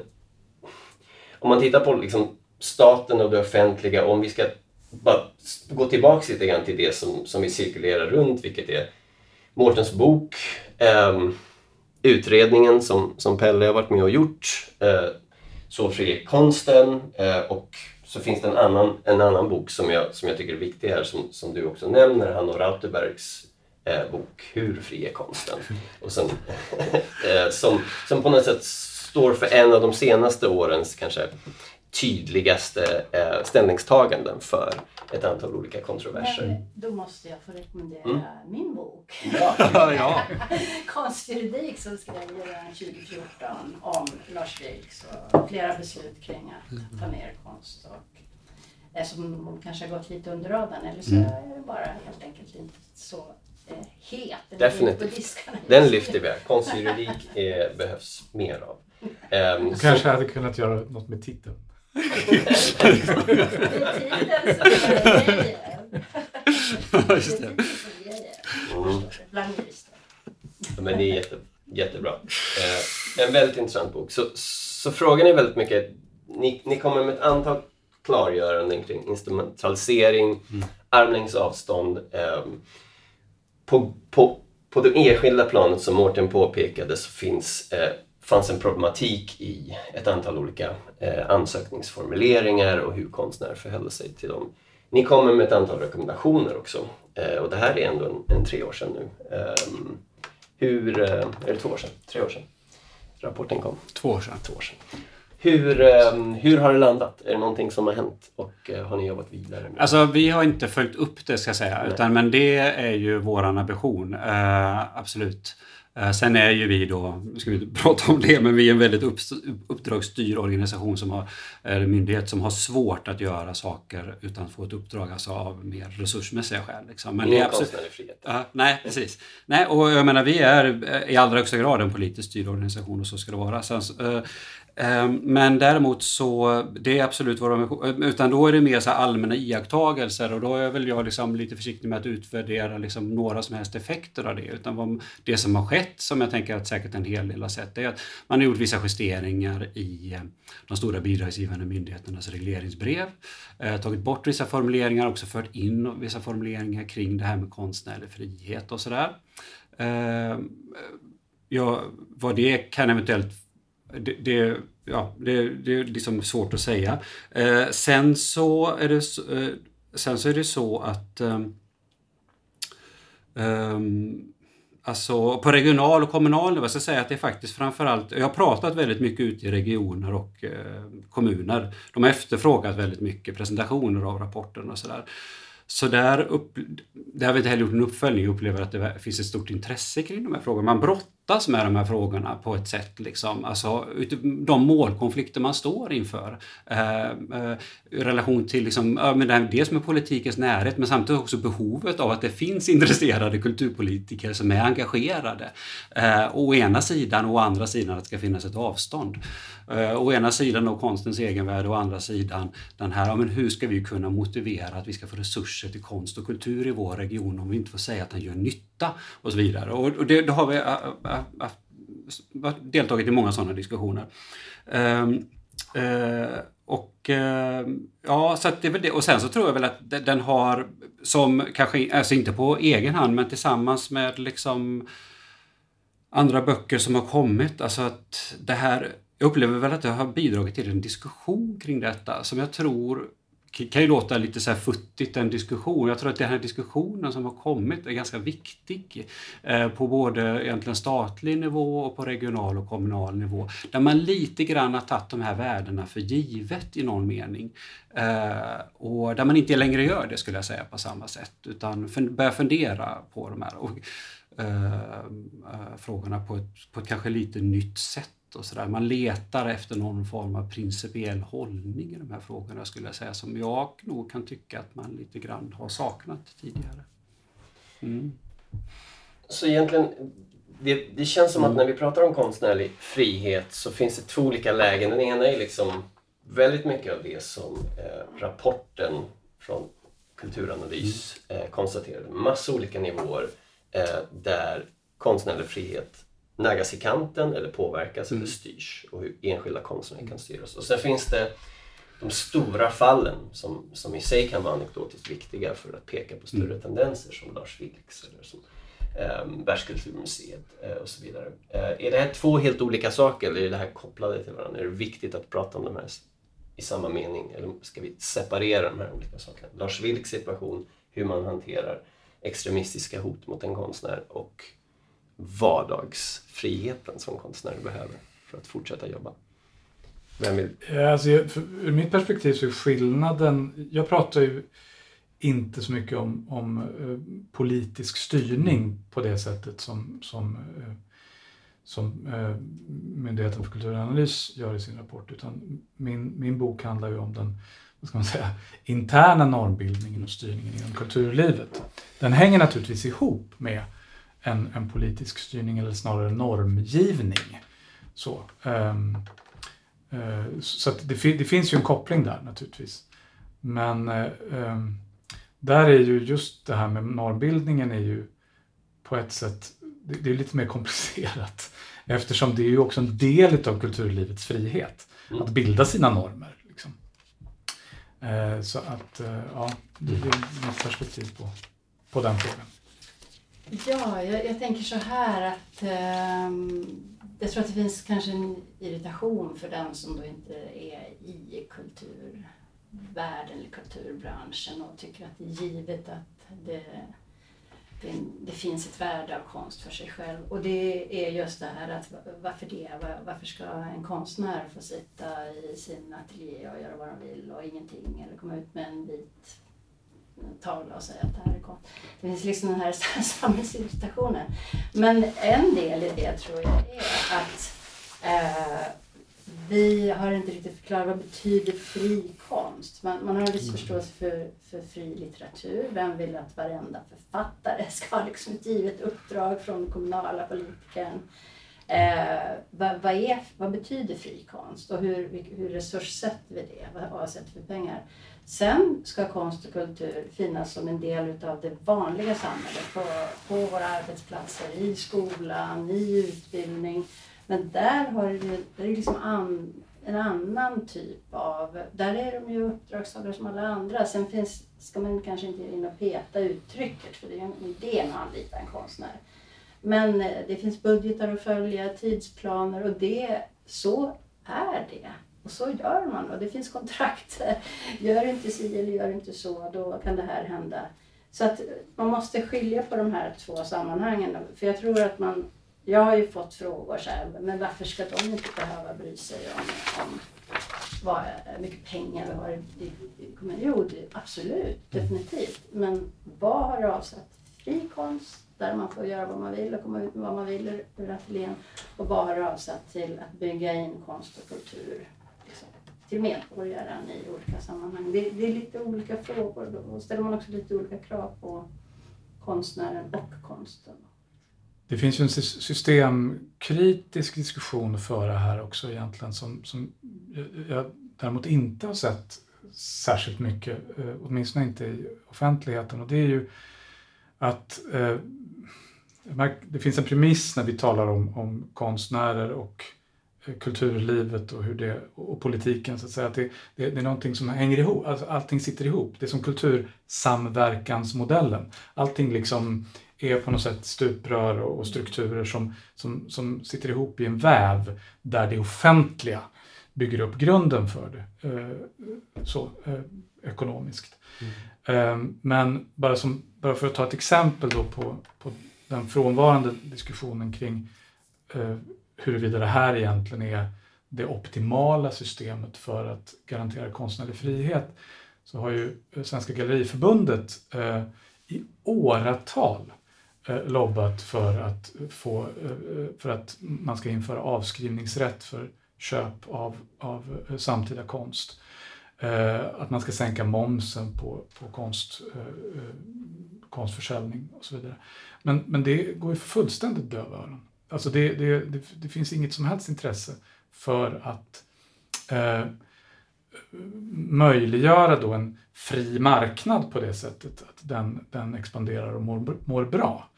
om man tittar på liksom staten och det offentliga, om vi ska bara gå tillbaka lite grann till det som, som vi cirkulerar runt, vilket är Mårtens bok, eh, utredningen som, som Pelle har varit med och gjort, eh, så fri är konsten eh, och så finns det en annan, en annan bok som jag, som jag tycker är viktig här som, som du också nämner, Hanno Rauterbergs eh, bok Hur fri är konsten? Och som, eh, som, som på något sätt står för en av de senaste årens kanske tydligaste eh, ställningstaganden för ett antal olika kontroverser. Men då måste jag få rekommendera Mm. min bok. Ja, ja. Konstjuridik som skrev redan 2014 om Lars Vilks och flera beslut kring att ta ner konst. Och, eh, som kanske har gått lite under radarn eller så Mm. är det bara helt enkelt inte så eh, het. Den Definitivt. Den lyfter vi. Konstjuridik eh, behövs mer av. Ehm, Du så- kanske hade kunnat göra något med titeln. Just det. Mm. Jurister. Men det är jätte, jättebra. Eh, en väldigt intressant bok. Så, så frågan är väldigt mycket, ni, ni kommer med ett antal klargöranden kring instrumentalisering, armlängds avstånd. ehm, på, på, på det enskilda planet som Mårten påpekade så finns, eh, fanns en problematik i ett antal olika eh, ansökningsformuleringar och hur konstnärer förhöll sig till dem. Ni kommer med ett antal rekommendationer också eh, och det här är ändå en, en tre år sedan nu. Ehm, hur, eh, är det två år sedan? Tre år sedan? Rapporten kom. Två år sedan. Två år sedan. Hur, ehm, hur har det landat? Är det någonting som har hänt och eh, har ni jobbat vidare nu? Alltså vi har inte följt upp det ska jag säga, utan, men det är ju våran ambition. Eh, absolut. Eh, sen är ju vi då, nu ska vi inte prata om det, men vi är en väldigt upp, uppdragsstyrd organisation som har, eller myndighet som har svårt att göra saker utan att få ett uppdrag alltså av mer resursmässiga skäl. Liksom. Men det är Ingen absolut, frihet. Ja, nej, precis. Nej, och jag menar, vi är eh, i allra högsta grad en politiskt styrd organisation och så ska det vara. Sen, eh, eh, Ehm, men däremot så, det är absolut vad de ehm, Utan då är det mer så här allmänna iakttagelser och då är väl jag liksom lite försiktig med att utvärdera liksom några som helst effekter av det. Utan vad, det som har skett, som jag tänker att säkert en hel del har sett, det är att man har gjort vissa justeringar i ehm, de stora bidragsgivande myndigheternas regleringsbrev. Eh, tagit bort vissa formuleringar, också fört in vissa formuleringar kring det här med konstnärlig frihet och sådär. Eh, ja, vad det kan eventuellt... Det, det, ja, det, det är liksom svårt att säga. Eh, sen, så är det, så- eh, sen så är det så att eh, ehm, Alltså på regional och kommunal nivå, så säga att det är faktiskt framförallt, jag har pratat väldigt mycket ute i regioner och eh, kommuner. De har efterfrågat väldigt mycket presentationer av rapporten och sådär. Så där, upp, där har vi inte heller gjort en uppföljning och upplever att det finns ett stort intresse kring de här frågorna. Man brottas med de här frågorna på ett sätt, liksom. alltså, de målkonflikter man står inför. Eh, eh, I relation till liksom, eh, men det här, dels med politikens närhet men samtidigt också behovet av att det finns intresserade kulturpolitiker som är engagerade. Eh, å ena sidan och å andra sidan att det ska finnas ett avstånd. Eh, å ena sidan då konstens egenvärde och å andra sidan den här, ja, men hur ska vi kunna motivera att vi ska få resurser till konst och kultur i vår region om vi inte får säga att den gör nytta och så vidare. Och, och det, då har vi äh, äh, äh, äh deltagit i många sådana diskussioner. Ehm, eh, och eh, ja, så att det är väl det. Och sen så tror jag väl att den har, som kanske, alltså inte på egen hand, men tillsammans med liksom andra böcker som har kommit, alltså att det här, jag upplever väl att det har bidragit till en diskussion kring detta som jag tror kan ju låta lite så här futtigt en diskussion. Jag tror att den här diskussionen som har kommit är ganska viktig eh, på både egentligen statlig nivå och på regional och kommunal nivå. Där man lite grann har tagit de här värdena för givet i någon mening. Eh, och där man inte längre gör det skulle jag säga på samma sätt utan fun- börjar fundera på de här och, eh, eh frågorna på ett, på ett kanske lite nytt sätt och så där. Man letar efter någon form av principiell hållning i de här frågorna skulle jag säga som jag nog kan tycka att man lite grann har saknat tidigare. Mm. Så egentligen, det, det känns som att när vi pratar om konstnärlig frihet så finns det två olika lägen. Den ena är liksom väldigt mycket av det som eh, rapporten från Kulturanalys eh, konstaterade. Massa olika nivåer eh, där konstnärlig frihet naggas i kanten eller påverkas eller styrs och hur enskilda konstnärer kan styras. Och sen finns det de stora fallen som, som i sig kan vara anekdotiskt viktiga för att peka på större tendenser som Lars Vilks eller som eh, Världskulturmuseet eh, och så vidare. Eh, är det här två helt olika saker eller är det här kopplade till varandra? Är det viktigt att prata om de här i samma mening eller ska vi separera de här olika sakerna? Lars Vilks situation, hur man hanterar extremistiska hot mot en konstnär och vardagsfriheten som konstnärer behöver för att fortsätta jobba. Vem vill? Alltså, ur mitt perspektiv så är skillnaden, jag pratar ju inte så mycket om, om uh, politisk styrning på det sättet som, som, uh, som uh, Myndigheten för kulturanalys gör i sin rapport. Utan min, min bok handlar ju om den vad ska man säga, interna normbildningen och styrningen inom kulturlivet. Den hänger naturligtvis ihop med en, en politisk styrning eller snarare normgivning. Så, um, uh, så det, det, finns ju en koppling där naturligtvis. Men um, där är ju just det här med normbildningen är ju på ett sätt, det, det, är lite mer komplicerat. Eftersom det är ju också en del av kulturlivets frihet. Mm. Att bilda sina normer. Liksom. Uh, så att, ja, det är mitt perspektiv på, på den frågan. Ja, jag, jag, tänker så här att eh, jag tror att det finns kanske en irritation för den som då inte är i kulturvärlden eller kulturbranschen och tycker att det är givet att det, det, det, finns ett värde av konst för sig själv. Och det är just det här att varför det? Varför ska en konstnär få sitta i sin ateljé och göra vad de vill och ingenting eller komma ut med en vit tavla och säga att det här är konst. Det finns liksom den här samhällsirritationen. Men en del i det tror jag är att eh, vi har inte riktigt förklarat vad betyder fri konst. Man, man har en viss mm. förståelse för, för fri litteratur. Vem vill att varenda författare ska ha liksom ett givet uppdrag från kommunala politikern? Eh, vad, vad, är, vad betyder fri konst och hur, hur resurssätter vi det? Vad avsätter vi pengar? Sen ska konst och kultur finnas som en del utav det vanliga samhället, på, på våra arbetsplatser, i skolan, i utbildning. Men där har det, det är liksom an, en annan typ av... Där är de ju uppdragstagare som alla andra. Sen finns, ska man kanske inte in och peta uttrycket, för det är ju en idé med att anlita en konstnär. Men eh, det finns budgetar att följa, tidsplaner och det, så är det. Och så gör man och det finns kontrakt. Gör inte si eller gör inte så, då kan det här hända. Så att man måste skilja på de här två sammanhangen. För jag tror att man, jag har ju fått frågor så här, men varför ska de inte behöva bry sig om, om vad mycket pengar vi har i, i kommunen? Jo, det, absolut, definitivt. Men vad har du avsatt? Fri konst, där man får göra vad man vill och komma ut med vad man vill ur ateljén. Och vad har du avsatt till att bygga in konst och kultur till medborgaren i olika sammanhang. Det, det, är lite olika frågor. Då ställer man också lite olika krav på konstnären och konsten. Det finns ju en systemkritisk diskussion att föra här också egentligen som, som jag däremot inte har sett särskilt mycket, eh, åtminstone inte i offentligheten. Och det är ju att eh, det finns en premiss när vi talar om, om konstnärer och kulturlivet och, hur det, och politiken. Så att säga. Att det, det, det är någonting som hänger ihop, alltså allting sitter ihop. Det är som kultursamverkansmodellen. Allting liksom är på något sätt stuprör och strukturer som, som, som sitter ihop i en väv där det offentliga bygger upp grunden för det eh, så, eh, ekonomiskt. Mm. Eh, men bara, som, bara för att ta ett exempel då på, på den frånvarande diskussionen kring huruvida det här egentligen är det optimala systemet för att garantera konstnärlig frihet så har ju eh, Svenska Galleriförbundet eh, i åratal eh, lobbat för att, få, eh, eh för att man ska införa avskrivningsrätt för köp av, av eh, samtida konst. Eh, att man ska sänka momsen på, på konst, eh, konstförsäljning och så vidare. Men, men det går ju fullständigt döva öron. Alltså det, det, det, det finns inget som helst intresse för att eh, möjliggöra då en fri marknad på det sättet att den, den expanderar och mår, mår bra.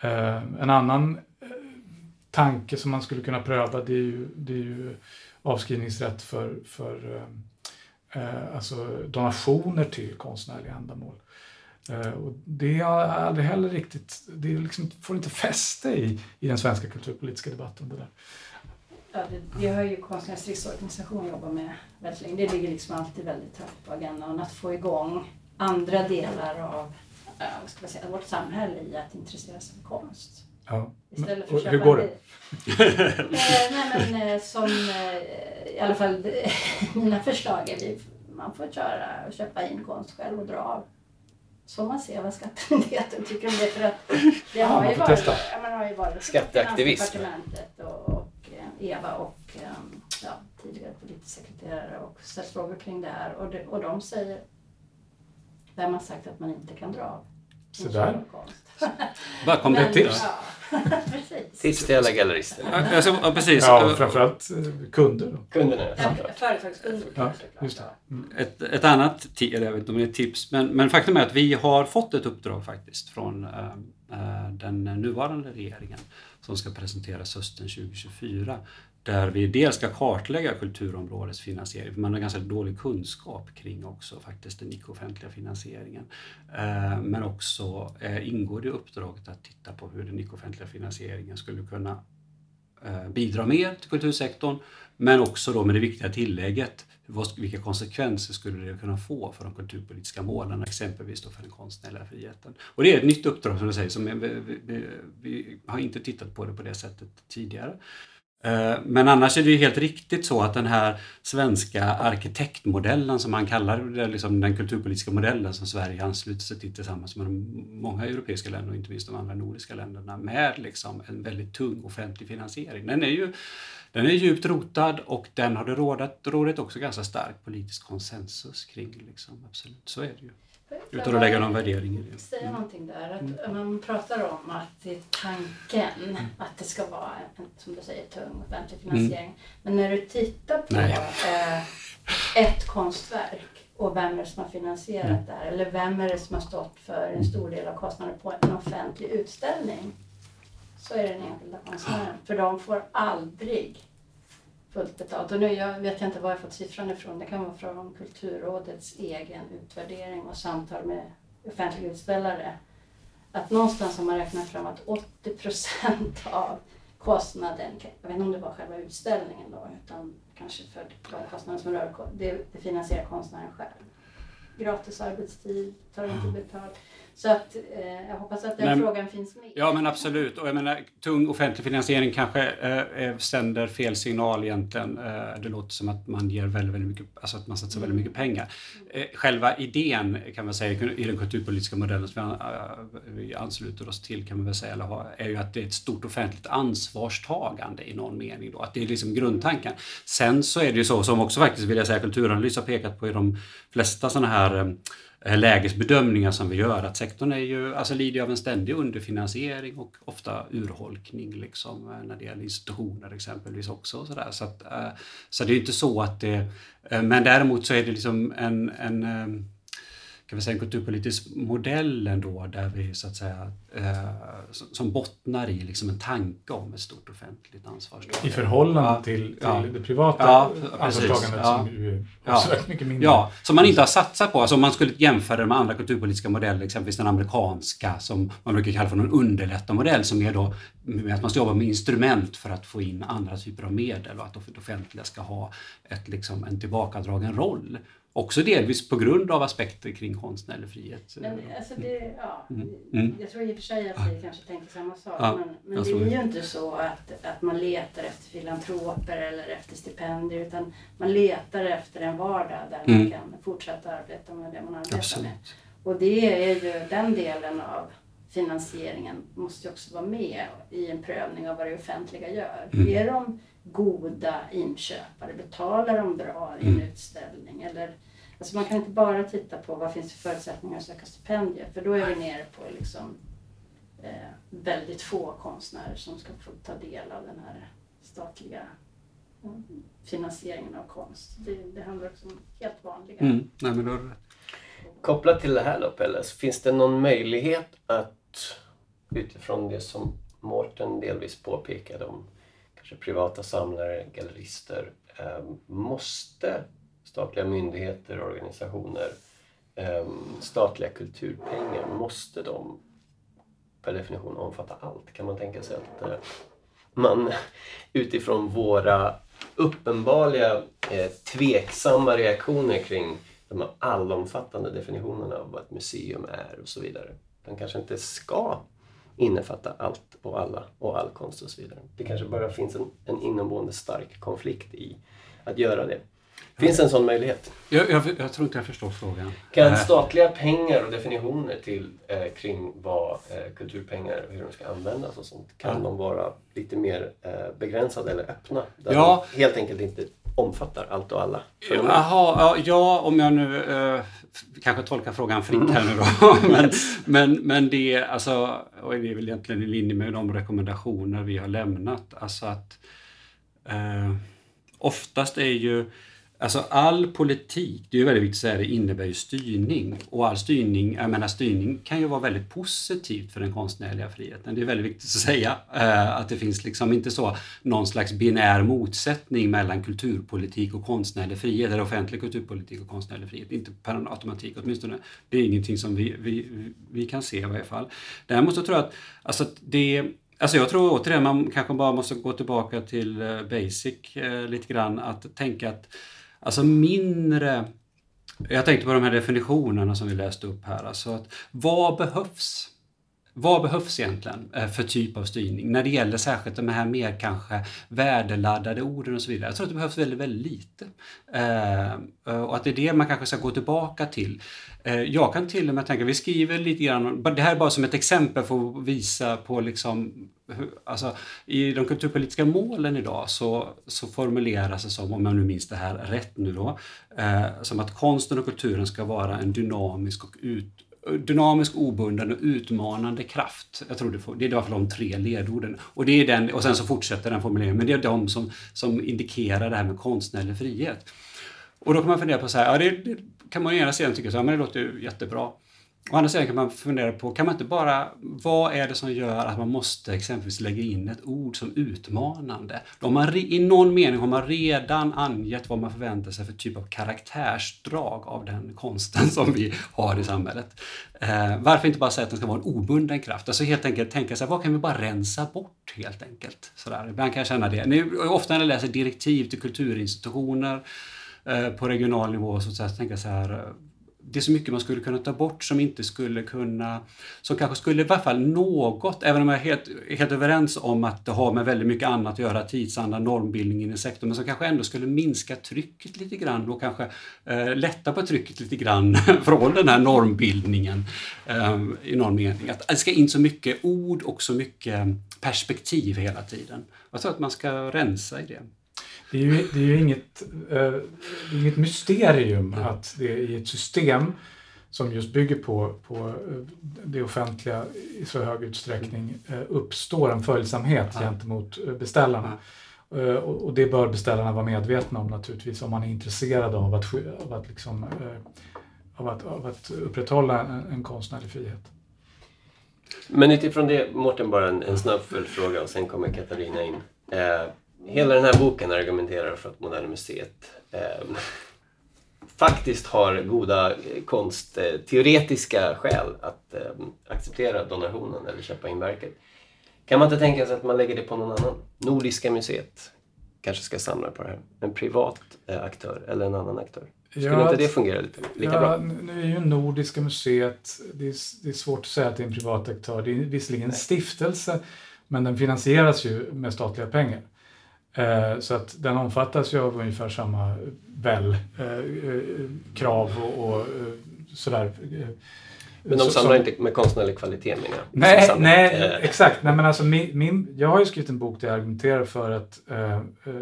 Eh, en annan eh, tanke som man skulle kunna pröva det är ju, det är ju avskrivningsrätt för, för eh, eh alltså donationer till konstnärliga ändamål. Eh, och det har aldrig heller riktigt, det liksom, får inte fäste i, i den svenska kulturpolitiska debatten. Det där. Ja, det, det har ju Konstnärernas riksorganisation jobbat med väldigt länge. Det ligger liksom alltid väldigt högt på agendan. Att få igång andra delar av vad ska säga, vårt samhälle i att intressera sig för konst. Ja. Istället för att hur går det? eh, nej, men, eh, som eh, i alla fall mina förslag är vi, man får köra och köpa in konst själv och dra av så man ser vad Skattemyndigheten tycker om det. För att det har, ja, ju varit, man har ju varit Skatteaktivism. Finansdepartementet och, och Eva och ja, tidigare politisk sekreterare och ställt frågor kring det här. Och, det, och de säger, vem har sagt att man inte kan dra av? Så där. Bara komplettera. Ja, Tips till alla gallerister. Ja, alltså, ja, precis. Ja, framförallt eh, kunder. Då. Kunderna. Ja, företagskunder Ja, såklart. just det. Mm. Ett, ett annat, eller jag vet inte om det är ett tips, men, men faktum är att vi har fått ett uppdrag faktiskt från äh, den nuvarande regeringen som ska presenteras hösten 2024 där vi dels ska kartlägga kulturområdets finansiering, för man har ganska dålig kunskap kring också faktiskt den icke-offentliga finansieringen. Eh, men också eh, ingår det i uppdraget att titta på hur den icke-offentliga finansieringen skulle kunna eh, bidra mer till kultursektorn, men också då med det viktiga tillägget vilka konsekvenser skulle det kunna få för de kulturpolitiska målen, exempelvis då för den konstnärliga friheten? Och det är ett nytt uppdrag som du säger, som vi, vi, vi har inte tittat på det på det sättet tidigare. Eh, men annars är det ju helt riktigt så att den här svenska arkitektmodellen som man kallar det, liksom den kulturpolitiska modellen som Sverige ansluter sig till tillsammans med många europeiska länder och inte minst de andra nordiska länderna med liksom en väldigt tung offentlig finansiering. Den är ju den är djupt rotad och den har det rådat, rådat också ganska stark politisk konsensus kring. Liksom. Absolut, så är det ju. Utan att lägga någon värdering i det. Säga mm. någonting där. Att mm. Man pratar om att det är tanken mm. att det ska vara en, som du säger, tung offentlig finansiering. Mm. Men när du tittar på eh, ett konstverk och vem är det som har finansierat mm. det här? Eller vem är det som har stått för en stor del av kostnaden på en offentlig utställning? Så är det den enskilda konstnären. För de får aldrig fullt betalt. Och nu jag vet jag inte var jag fått siffran ifrån. Det kan vara från Kulturrådets egen utvärdering och samtal med offentliga utställare. Att någonstans har man räknat fram att 80 procent av kostnaden, jag vet inte om det var själva utställningen då, utan kanske för kostnaden som rör det, det finansierar konstnären själv. Gratis arbetstid, tar inte betalt. Så att, eh, jag hoppas att den men, frågan finns med. Ja men absolut. Och jag menar, tung offentlig finansiering kanske eh, sänder fel signal egentligen. Eh, det låter som att man ger väldigt, väldigt mycket, alltså att man satsar mm. väldigt mycket pengar. Eh, själva idén kan man säga i den kulturpolitiska modellen som vi, vi ansluter oss till kan man väl säga, eller är ju att det är ett stort offentligt ansvarstagande i någon mening. Då. Att det är liksom grundtanken. Sen så är det ju så som också faktiskt vill jag säga Kulturanalys har pekat på i de flesta sådana här eh, Eh, Eh, lägesbedömningar som vi gör att sektorn är ju, alltså lider av en ständig underfinansiering och ofta urholkning liksom, eh, när det gäller institutioner exempelvis också. Och så där. Så, att, eh, så det är inte så att det... Men däremot så är det liksom en, en kan vi säga, en kulturpolitisk modell ändå där vi så att säga eh, som bottnar i liksom en tanke om ett stort offentligt ansvarstagande. I förhållande ja, till, till ja, det privata ja, ansvarstagandet ja, som ju är avsevärt mycket mindre. Ja, som man inte har satsat på. Alltså om man skulle jämföra det med andra kulturpolitiska modeller, exempelvis den amerikanska som man brukar kalla för en underlättarmodell som är då att man ska jobba med instrument för att få in andra typer av medel och att det offentliga ska ha ett, liksom, en tillbakadragen roll. Också delvis på grund av aspekter kring konstnärlig frihet. Men, alltså det, ja, mm. Mm. Jag tror i och för sig att vi kanske tänker samma sak. Ja, men, men det är ju inte så att, att man letar efter filantroper eller efter stipendier utan man letar efter en vardag där mm. man kan fortsätta arbeta med det man arbetar Absolut. med. Och det är ju den delen av finansieringen måste ju också vara med i en prövning av vad det offentliga gör. Mm. Är de goda inköpare? Betalar de bra i en mm. utställning? Eller, alltså man kan inte bara titta på vad finns för förutsättningar att söka stipendier för då är vi nere på liksom eh, väldigt få konstnärer som ska få ta del av den här statliga eh, finansieringen av konst. Det, det handlar också om helt vanliga. Mm. Nej, men då... Kopplat till det här då Pelle, så finns det någon möjlighet att utifrån det som Mårten delvis påpekade om privata samlare, gallerister, eh, måste statliga myndigheter, organisationer, eh, statliga kulturpengar, måste de per definition omfatta allt? Kan man tänka sig att eh, man utifrån våra uppenbarliga eh, tveksamma reaktioner kring de här allomfattande definitionerna av vad ett museum är och så vidare. De kanske inte ska innefatta allt och alla och all konst och så vidare. Det kanske bara finns en, en inomboende stark konflikt i att göra det. Finns en sån möjlighet? Jag, jag, jag tror inte jag förstår frågan. Kan Eh, statliga pengar och definitioner till eh, kring vad eh, kulturpengar och hur de ska användas och sånt, kan Ja. de vara lite mer eh, begränsade eller öppna? Där Ja. de helt enkelt inte omfattar allt och alla. Jaha, ja, om jag nu eh, kanske tolkar frågan fritt här nu då. men, men, men det är alltså, och det är väl egentligen i linje med de rekommendationer vi har lämnat. Alltså att eh, oftast är ju Alltså all politik, det är ju väldigt viktigt att säga, det innebär ju styrning. Och all styrning, jag menar styrning kan ju vara väldigt positivt för den konstnärliga friheten. Det är väldigt viktigt att säga eh, att det finns liksom inte så någon slags binär motsättning mellan kulturpolitik och konstnärlig frihet, eller offentlig kulturpolitik och konstnärlig frihet. Inte per automatik åtminstone. Det är ingenting som vi, vi, vi kan se i varje fall. Däremot så tror jag att, alltså det Alltså jag tror återigen man kanske bara måste gå tillbaka till eh, basic eh, lite grann. Att tänka att alltså mindre... Jag tänkte på de här definitionerna som vi läste upp här. Alltså att vad behövs? Vad behövs egentligen eh, för typ av styrning när det gäller särskilt de här mer kanske värdeladdade orden och så vidare? Jag tror att det behövs väldigt, väldigt lite. Eh, och att det är det man kanske ska gå tillbaka till. Eh, jag kan till och med tänka, vi skriver lite grann, det här är bara som ett exempel för att visa på liksom Alltså, I de kulturpolitiska målen idag så, så formuleras det som, om jag nu minns det här rätt nu då, eh, som att konsten och kulturen ska vara en dynamisk och ut, dynamisk, obunden och utmanande kraft. Jag tror det, får, det är i alla fall de tre ledorden. Och, det är den, och sen så fortsätter den formuleringen, men det är de som, som indikerar det här med konstnärlig frihet. Och då kan man fundera på så här, ja det, det kan man å ena sidan tycka så här, men det låter ju jättebra. Å andra sidan kan man fundera på, kan man inte bara, vad är det som gör att man måste exempelvis lägga in ett ord som utmanande? Då man, re- I någon mening har man redan angett vad man förväntar sig för typ av karaktärsdrag av den konsten som vi har i samhället. Eh, varför inte bara säga att den ska vara en obunden kraft? Alltså helt enkelt tänka sig, vad kan vi bara rensa bort helt enkelt? Sådär. Ibland kan jag känna det. Nu, ofta när jag läser direktiv till kulturinstitutioner eh, på regional nivå så, så här, tänker jag så här, det är så mycket man skulle kunna ta bort som inte skulle kunna, som kanske skulle i varje fall något, även om jag är helt, helt överens om att det har med väldigt mycket annat att göra, tidsanda, normbildningen i sektorn, men som kanske ändå skulle minska trycket lite grann och kanske eh, lätta på trycket lite grann från den här normbildningen eh, i någon mening. Att det ska in så mycket ord och så mycket perspektiv hela tiden. Jag tror att man ska rensa i det. Det är ju, det är ju inget, eh, inget mysterium att det i ett system som just bygger på, på eh, det offentliga i så hög utsträckning eh, uppstår en följsamhet Ja. gentemot eh, beställarna. Eh, Och och det bör beställarna vara medvetna om naturligtvis om man är intresserad av att, av att, liksom, eh, av att, av att upprätthålla en, en konstnärlig frihet. Men utifrån det, Mårten, bara en, en snabb följdfråga och sen kommer Katarina in. Eh, hela den här boken argumenterar för att Moderna Museet eh, faktiskt har goda eh, konstteoretiska skäl att eh, acceptera donationen eller köpa in verket. Kan man inte tänka sig att man lägger det på någon annan? Nordiska museet kanske ska samla på det här. En privat eh, aktör eller en annan aktör. Skulle Ja, inte det fungera lite, lika ja, bra? Nu är ju Nordiska museet, det är, det är svårt att säga att det är en privat aktör. Det är visserligen en stiftelse, men den finansieras ju med statliga pengar. Eh, så att den omfattas ju av ungefär samma väl, eh, krav och, och eh, sådär. Men de samlar som- inte med konstnärlig kvalitet menar jag. Nej, nej exakt. Nej, men alltså min, min, jag har ju skrivit en bok där jag argumenterar för att eh,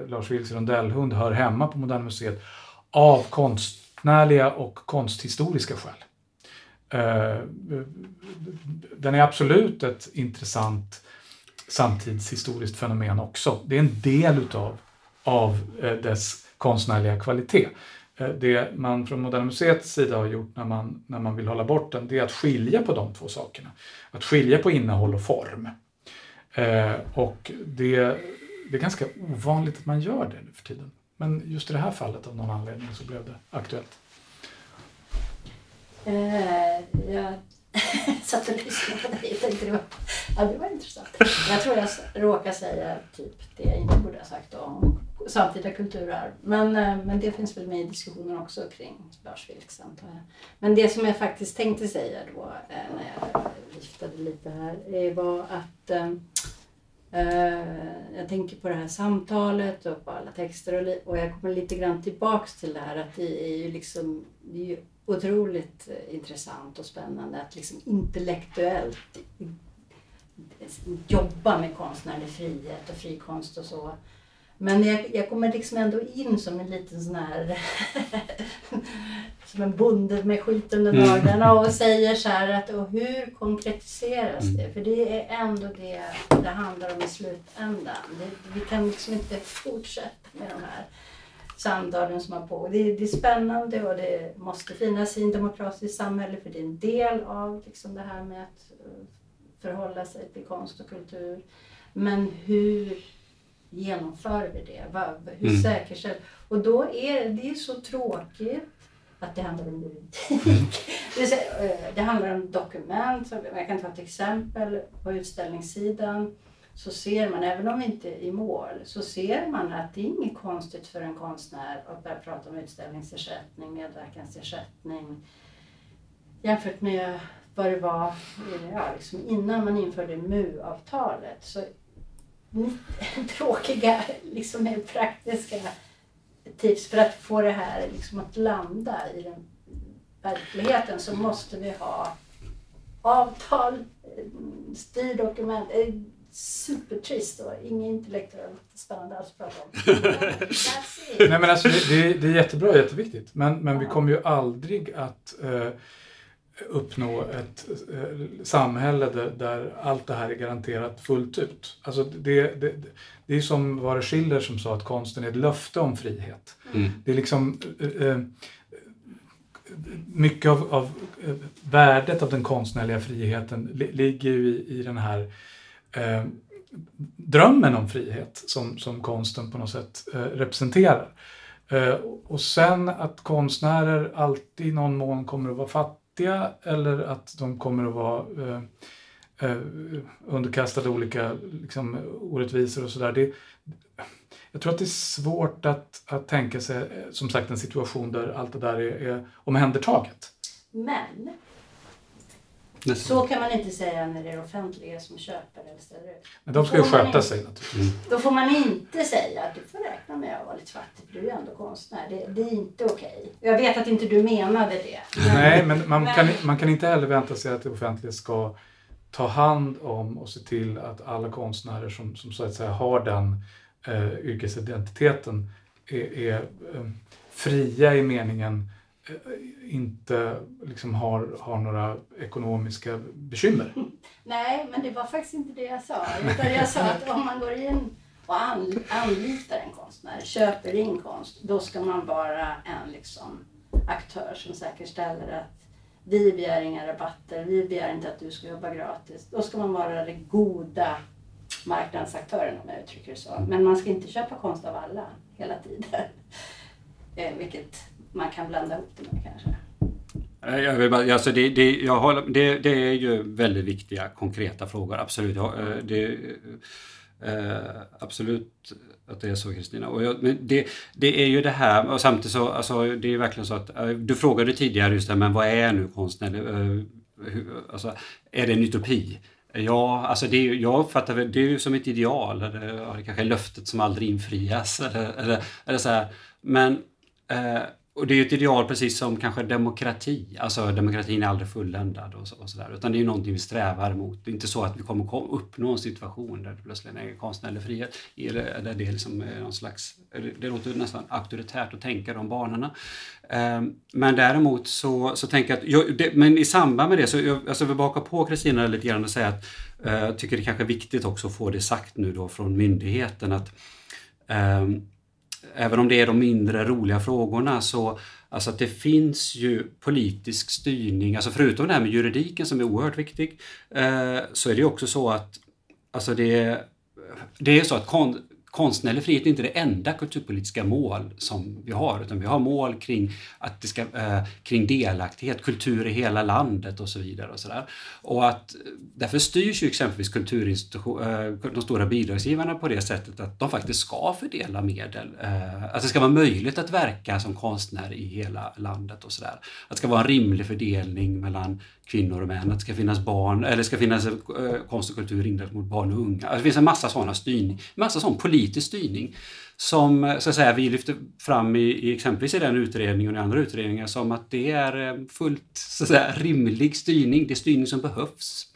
Lars Vilks rondellhund hör hemma på Moderna Museet av konstnärliga och konsthistoriska skäl. Eh, den är absolut ett intressant samtidshistoriskt fenomen också. Det är en del utav av eh, dess konstnärliga kvalitet. Eh, det man från Moderna Museets sida har gjort när man, när man vill hålla bort den, det är att skilja på de två sakerna. Att skilja på innehåll och form. Eh, och det, det är ganska ovanligt att man gör det nu för tiden. Men just i det här fallet av någon anledning så blev det aktuellt. Eh, jag satt och lyssnade på dig och tänkte det var, ja, det var intressant. Jag tror jag råkade säga typ det jag inte borde ha sagt om samtida kulturarv. Men, eh, men det finns väl med i diskussionen också kring Lars Vilks antar jag. Men det som jag faktiskt tänkte säga då eh, när jag viftade lite här var att eh, jag tänker på det här samtalet och på alla texter och, och jag kommer lite grann tillbaks till det här att det är ju liksom det är ju otroligt eh, intressant och spännande att liksom intellektuellt jobba med konstnärlig frihet och frikonst och så. Men jag, jag kommer liksom ändå in som en liten sån här som en bonde med skit under mm. naglarna och säger så här att och hur konkretiseras det? För det är ändå det det handlar om i slutändan. Det, vi kan liksom inte fortsätta med de här samtalen som har på. Det, det är spännande och det måste finnas i en demokratiskt samhälle för det är en del av liksom det här med att eh, förhålla sig till konst och kultur. Men hur genomför vi det? Hur mm. säkerställer Och då är det är så tråkigt att det handlar om juridik. Eh, det handlar om dokument. Jag kan ta ett exempel på utställningssidan så ser man, även om vi inte är i mål, så ser man att det är inget konstigt för en konstnär att börja prata om utställningsersättning, medverkansersättning jämfört med vad det var ja, liksom innan man införde MU-avtalet. Så tråkiga, liksom praktiska tips för att få det här liksom att landa i den verkligheten så måste vi ha avtal, styrdokument, eh, supertrist och inget intellektuellt spännande alls att prata om. Nej, men alltså, det, det är jättebra och jätteviktigt. Men, men vi kommer ju aldrig att eh, uppnå ett eh, samhälle där, där, allt det här är garanterat fullt ut. Alltså det, det, det är som var det Schiller som sa att konsten är ett löfte om frihet. Mm. Det är liksom eh, eh mycket av, av, eh, värdet av den konstnärliga friheten ligger ju i, i den här eh, drömmen om frihet som, som konsten på något sätt eh, representerar. Eh, och sen att konstnärer alltid i någon mån kommer att vara fattiga eller att de kommer att vara eh, eh, underkastade olika liksom, orättvisor och sådär. Jag tror att det är svårt att, att tänka sig, eh, som sagt, en situation där allt det där är, är omhändertaget. Men så kan man inte säga när det är det offentliga som köper eller ställer ut. Men de ska ju sköta sig naturligtvis. Då får man inte säga att du får räkna med att vara lite fattig för du är ändå konstnär. Det, det är inte okej. Okay. Jag vet att inte du menade det. Men, Nej, men man, men... Kan, man kan inte heller vänta sig att det offentliga ska ta hand om och se till att alla konstnärer som, som så att säga har den eh, yrkesidentiteten är, är eh, fria i meningen Eh, Eh, inte liksom har, har några ekonomiska bekymmer. Nej, men det var faktiskt inte det jag sa. Utan jag sa att om man går in och anlitar en konstnär, köper in konst, då ska man vara en liksom, aktör som säkerställer att vi begär inga rabatter, vi begär inte att du ska jobba gratis. Då ska man vara den goda marknadsaktören om jag uttrycker det så. Men man ska inte köpa konst av alla hela tiden. Eh, vilket man kan blanda ihop det med kanske. Jag, vill bara, alltså det, det, jag håller, det, det är ju väldigt viktiga konkreta frågor, absolut. Eh, det, eh, absolut att det är så Kristina. det, det är ju det här, och samtidigt så, alltså, det är verkligen så att, eh, du frågade tidigare just det men vad är nu konstnärlig, Alltså, är det en utopi? Ja, alltså det, jag uppfattar det, är ju som ett ideal, eller kanske löftet som aldrig infrias. Eller, eller, eller så här. Men eh, och det är ju ett ideal precis som kanske demokrati. Alltså demokratin är aldrig fulländad och, så. Utan det är ju någonting vi strävar mot. Det är inte så att vi kommer uppnå en situation där det plötsligt är konstnärlig frihet. Där det, liksom eh, någon slags, det låter nästan auktoritärt att tänka de banorna. Ehm, men däremot så, så tänker jag att, jag, det, men i samband med det så jag, alltså vill baka på Kristina lite grann och säga att eh, jag tycker det kanske är viktigt också att få det sagt nu då från myndigheten att um, även om det är de mindre roliga frågorna så alltså att det finns ju politisk styrning, alltså förutom det här med juridiken som är oerhört viktig, eh, så är det också så att alltså det, det är så att kon, konstnärlig frihet är inte det enda kulturpolitiska mål som vi har, utan vi har mål kring, att det ska, eh, kring delaktighet, kultur i hela landet och så vidare. Och, så där. och att, eh, därför styrs ju exempelvis kulturinstitution, eh, de stora bidragsgivarna på det sättet att de faktiskt ska fördela medel. Eh, att det ska vara möjligt att verka som konstnär i hela landet och sådär. Att det ska vara en rimlig fördelning mellan kvinnor och män, att det ska finnas barn, eller ska finnas eh, konst och kultur inriktat mot barn och unga. Alltså, det finns en massa sådana styrning, massa sån politisk styrning som eh, så att säga, vi lyfter fram i, i exempelvis i den utredningen och i andra utredningar som att det är eh, fullt så att säga, rimlig styrning. Det är styrning som behövs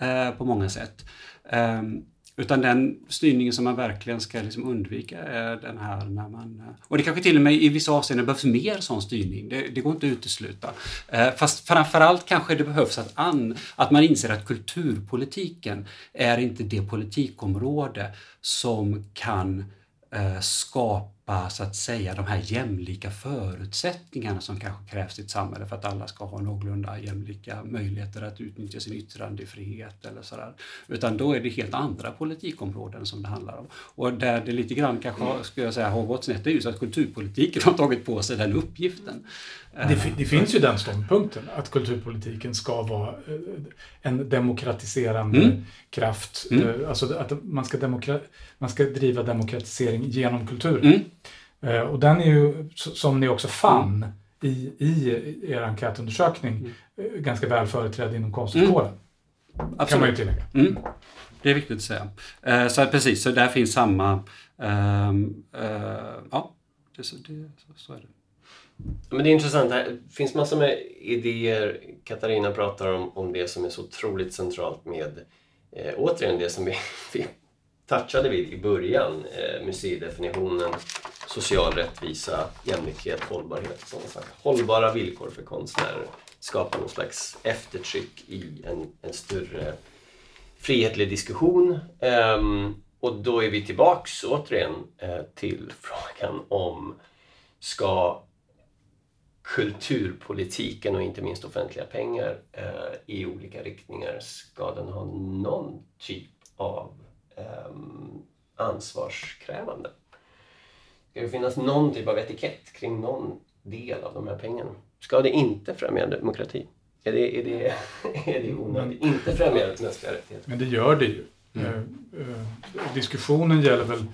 eh, på många sätt. Um, utan den styrningen som man verkligen ska liksom undvika är den här när man... Eh, och det kanske till och med i vissa avseenden behövs mer sån styrning. Det, det går inte att utesluta. Eh, fast framförallt kanske det behövs att, an, att man inser att kulturpolitiken är inte det politikområde som kan eh, skapa skapa så att säga de här jämlika förutsättningarna som kanske krävs i ett samhälle för att alla ska ha någorlunda jämlika möjligheter att utnyttja sin yttrandefrihet eller sådär. Utan då är det helt andra politikområden som det handlar om. Och där det lite grann kanske skulle jag säga, har gått snett, det är ju så att kulturpolitiken har tagit på sig den uppgiften. Det, det, finns ju den ståndpunkten att kulturpolitiken ska vara eh, en demokratiserande mm. kraft. Mm. Eh, alltså att man ska, demokra man ska driva demokratisering genom kulturen. Mm. Eh, och den är ju, som ni också fann mm. i, i er enkätundersökning, mm. Eh, ganska väl företrädd inom konstkåren. Absolut. Kan man ju tillägga. Mm. Det är viktigt att säga. Eh, så precis, så där finns samma... Uh, uh, ja, det, så, det, så, så är det. Men det är intressant, det finns massor med idéer. Katarina pratar om, om det som är så otroligt centralt med, eh, återigen det som vi, vi touchade vid i början, eh, museidefinitionen, social rättvisa, jämlikhet, hållbarhet. Sådana saker. Hållbara villkor för konstnärer skapar någon slags eftertryck i en, en större frihetlig diskussion. Eh, och då är vi tillbaks återigen eh, till frågan om ska kulturpolitiken och inte minst offentliga pengar eh, i olika riktningar, ska den ha någon typ av eh, ansvarskrävande? Ska det finnas någon typ av etikett kring någon del av de här pengarna? Ska det inte främja demokrati? Är det, är det, är det onödigt? Inte främja mänskliga rättigheter? Men det gör det ju. Mm. Eh, eh, diskussionen gäller väl,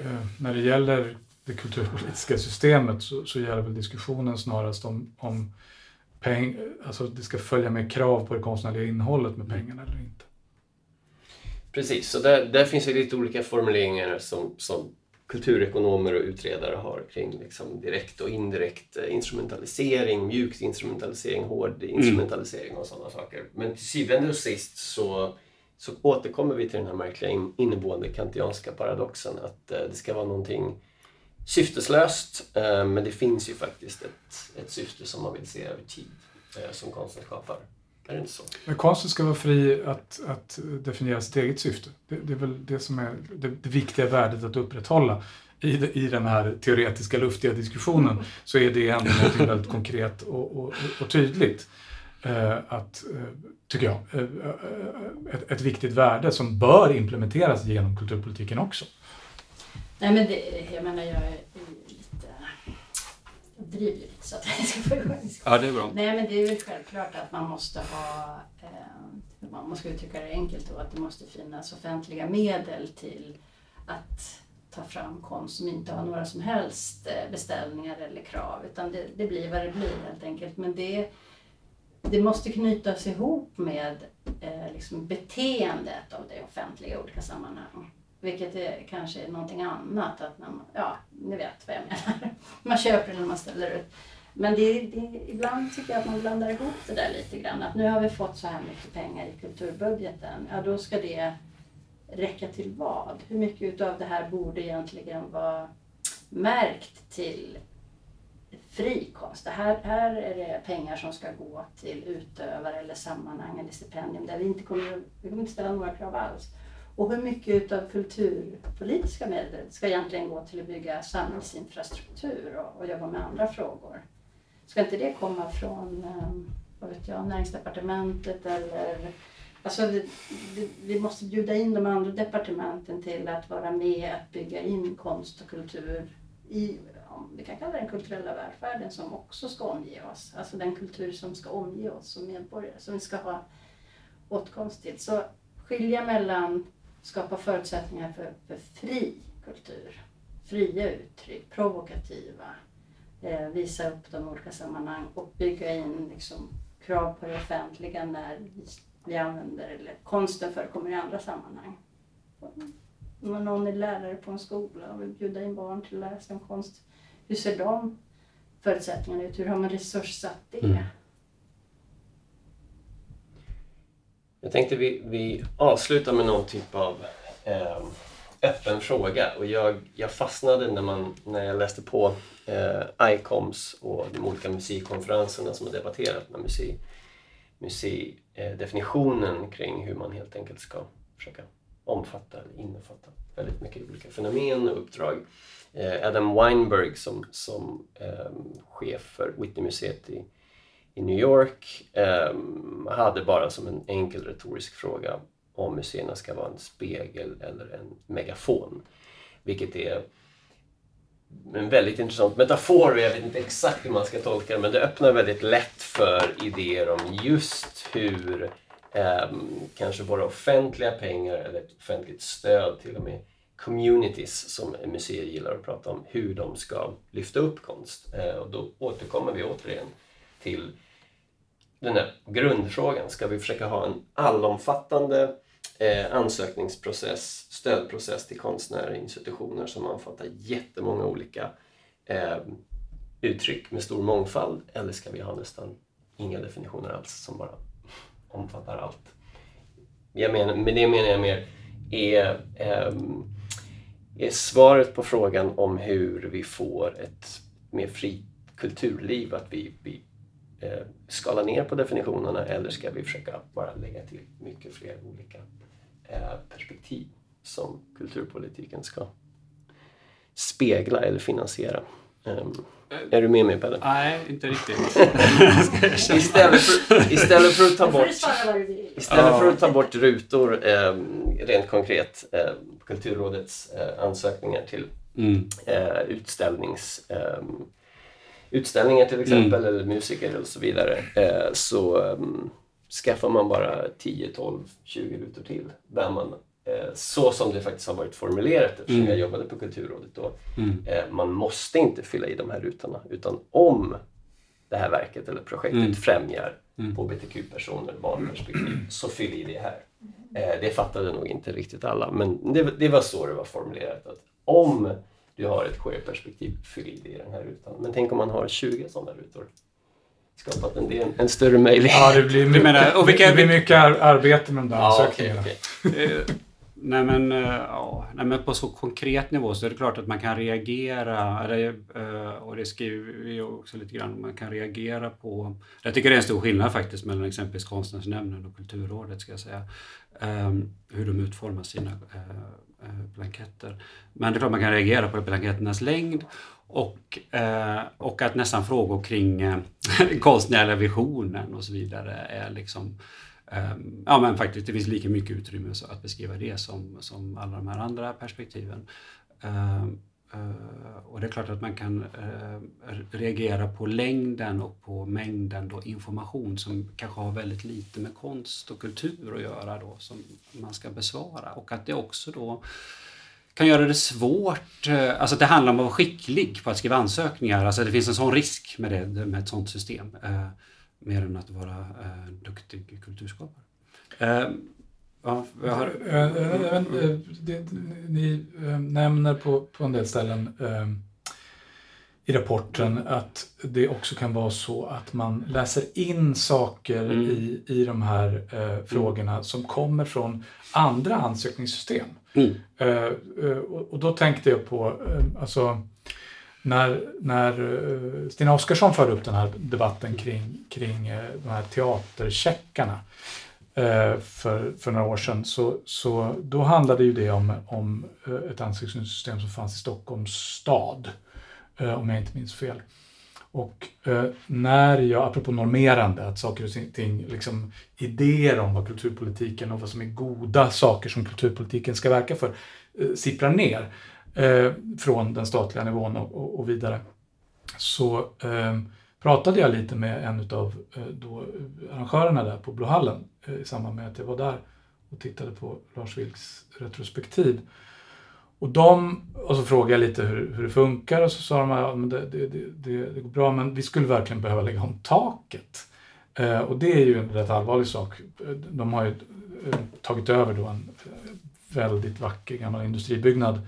eh, när det gäller det kulturpolitiska systemet så, så gäller väl diskussionen snarast om, om peng, alltså det ska följa med krav på det konstnärliga innehållet med pengarna eller inte. Precis, så där, där finns det lite olika formuleringar som, som kulturekonomer och utredare har kring liksom direkt och indirekt eh, instrumentalisering, mjuk instrumentalisering, hård mm. instrumentalisering och sådana saker. Men till syvende och sist så, så återkommer vi till den här märkliga inneboende kantianska paradoxen att eh, det ska vara någonting syfteslöst eh, men det finns ju faktiskt ett, ett syfte som man vill se över tid eh, som konsten skapar. Är det inte så? Men konsten ska vara fri att, att definiera sitt eget syfte. Det, det är väl det som är det, det viktiga värdet att upprätthålla. I, I den här teoretiska luftiga diskussionen så är det ändå något väldigt konkret och, och, och tydligt. Eh, att, eh, tycker jag, eh, eh ett, ett, viktigt värde som bör implementeras genom kulturpolitiken också. Nej men det, jag menar jag är driver lite så att jag ska få igång Ja, det är bra. Nej, men det är väl självklart att man måste ha, eh, man ska uttrycka det enkelt då, att det måste finnas offentliga medel till att ta fram konst som inte har några som helst eh, beställningar eller krav, utan det, det blir vad det blir helt enkelt. Men det, det måste knytas ihop med eh, liksom beteendet av det offentliga i olika sammanhang. Vilket är kanske är någonting annat. Att man, ja, ni vet vad jag menar. Man köper när man ställer ut. Men det, det, ibland tycker jag att man blandar ihop det där lite grann. Att nu har vi fått så här mycket pengar i kulturbudgeten. Ja, då ska det räcka till vad? Hur mycket utav det här borde egentligen vara märkt till fri konst? Det här, här är det pengar som ska gå till utövare eller sammanhang eller stipendium där vi inte kommer, vi kommer inte ställa några krav alls. Och hur mycket av kulturpolitiska medel ska egentligen gå till att bygga samhällsinfrastruktur och, och jobba med andra frågor? Ska inte det komma från ehm, vad vet jag, näringsdepartementet eller Alltså, vi, vi, måste bjuda in de andra departementen till att vara med att bygga in konst och kultur i, vi kan kalla det den kulturella välfärden som också ska omge oss. Alltså den kultur som ska omge oss som medborgare, som vi ska ha åtkomst till. Så skilja mellan skapa förutsättningar för, för fri kultur, fria uttryck, provokativa, eh, visa upp de olika sammanhang och bygga in liksom, krav på det offentliga när vi, vi använder, eller konsten förekommer i andra sammanhang. Om någon är lärare på en skola och vill bjuda in barn till att läsa om konst, hur ser de förutsättningarna ut? Hur har man resurssatt det? Mm. Jag tänkte vi, vi avslutar med någon typ av eh, öppen fråga och jag, jag fastnade när, man, när jag läste på eh, ICOMS och de olika musikkonferenserna som har debatterat med musik, musikdefinitionen eh, kring hur man helt enkelt ska försöka omfatta eller innefatta väldigt mycket olika fenomen och uppdrag. Eh, Adam Weinberg som, som eh, chef för Whitney-museet i, i New York eh, hade bara som en enkel retorisk fråga om museerna ska vara en spegel eller en megafon. Vilket är en väldigt intressant metafor jag vet inte exakt hur man ska tolka det men det öppnar väldigt lätt för idéer om just hur eh, kanske våra offentliga pengar eller ett offentligt stöd till och med communities som museer gillar att prata om, hur de ska lyfta upp konst. Eh, och då återkommer vi återigen till den här grundfrågan. Ska vi försöka ha en allomfattande eh, ansökningsprocess, stödprocess till konstnärer och institutioner som omfattar jättemånga olika eh, uttryck med stor mångfald eller ska vi ha nästan inga definitioner alls som bara omfattar allt? Jag menar, med det menar jag mer är, eh, är svaret på frågan om hur vi får ett mer fritt kulturliv att vi, vi skala ner på definitionerna eller ska vi försöka bara lägga till mycket fler olika eh, perspektiv som kulturpolitiken ska spegla eller finansiera? Um, är du med mig Pelle? Nej, inte riktigt. istället, för, istället för att ta bort, istället för att ta bort rutor, eh, rent konkret, eh, Kulturrådets eh, ansökningar till mm. eh, utställnings ehm, utställningar till exempel, mm. eller musiker och så vidare, eh, så um, skaffar man bara 10, 12, 20 rutor till. Där man, eh, så som det faktiskt har varit formulerat eftersom mm. jag jobbade på Kulturrådet då. Mm. Eh, man måste inte fylla i de här rutorna utan om det här verket eller projektet mm. främjar mm. hbtq-personer, barnperspektiv, så fyll i det här. Eh, det fattade nog inte riktigt alla men det, det var så det var formulerat. Att om du har ett queer-perspektiv, fyll i den här rutan. Men tänk om man har 20 sådana rutor? Skapat en, en, en större möjlighet. Ja, det blir mycket, menar, och vilka, det blir mycket arbete med de där ja, ansökningarna. Okay, okay. Eh, nej, men, eh, ja, nej men på så konkret nivå så är det klart att man kan reagera, eller, eh, och det skriver vi också lite grann, man kan reagera på... Jag tycker det är en stor skillnad faktiskt mellan exempelvis Konstnärsnämnden och Kulturrådet ska jag säga. Um, hur de utformar sina Eh, blanketter. Men det är klart man kan reagera på blanketternas längd och, eh, och att nästan frågor kring eh, den konstnärliga visionen och så vidare är liksom eh, Ja men faktiskt, det finns lika mycket utrymme att beskriva det som, som alla de här andra perspektiven. Eh, Eh, och det är klart att man kan eh, reagera på längden och på mängden då information som kanske har väldigt lite med konst och kultur att göra då som man ska besvara. Och att det också då kan göra det svårt, eh, alltså det handlar om att vara skicklig på att skriva ansökningar. Alltså det finns en sån risk med, det, med ett sånt system. mer än att vara duktig kulturskapare. Ja, har... Eh, eh, eh, Ni nämner på, på en del ställen i rapporten att det också kan vara så att man läser in saker Mm. i, i de här eh, frågorna som kommer från andra ansökningssystem. Mm. Eh, och, och då tänkte jag på, eh, alltså, när, när Stina Oskarsson förde upp den här debatten kring, kring de här teatercheckarna Eh, för, för några år sedan, så, så då handlade ju det om, om eh, ett ansökningssystem som fanns i Stockholms stad, eh, om jag inte minns fel. Och när jag, apropå normerande, att saker och ting, liksom idéer om vad kulturpolitiken och vad som är goda saker som kulturpolitiken ska verka för, sipprar ner från den statliga nivån och, och, och vidare. Så eh, pratade jag lite med en av eh, arrangörerna där på Blåhallen eh, i samband med att jag var där och tittade på Lars Vilks retrospektiv. Och, de, och så frågade jag lite hur, hur det funkar och så sa de att ja, det, det, det, det, det går bra men vi skulle verkligen behöva lägga om taket. Eh, och det är ju en rätt allvarlig sak. De har ju eh, tagit över då en eh, väldigt vacker gammal industribyggnad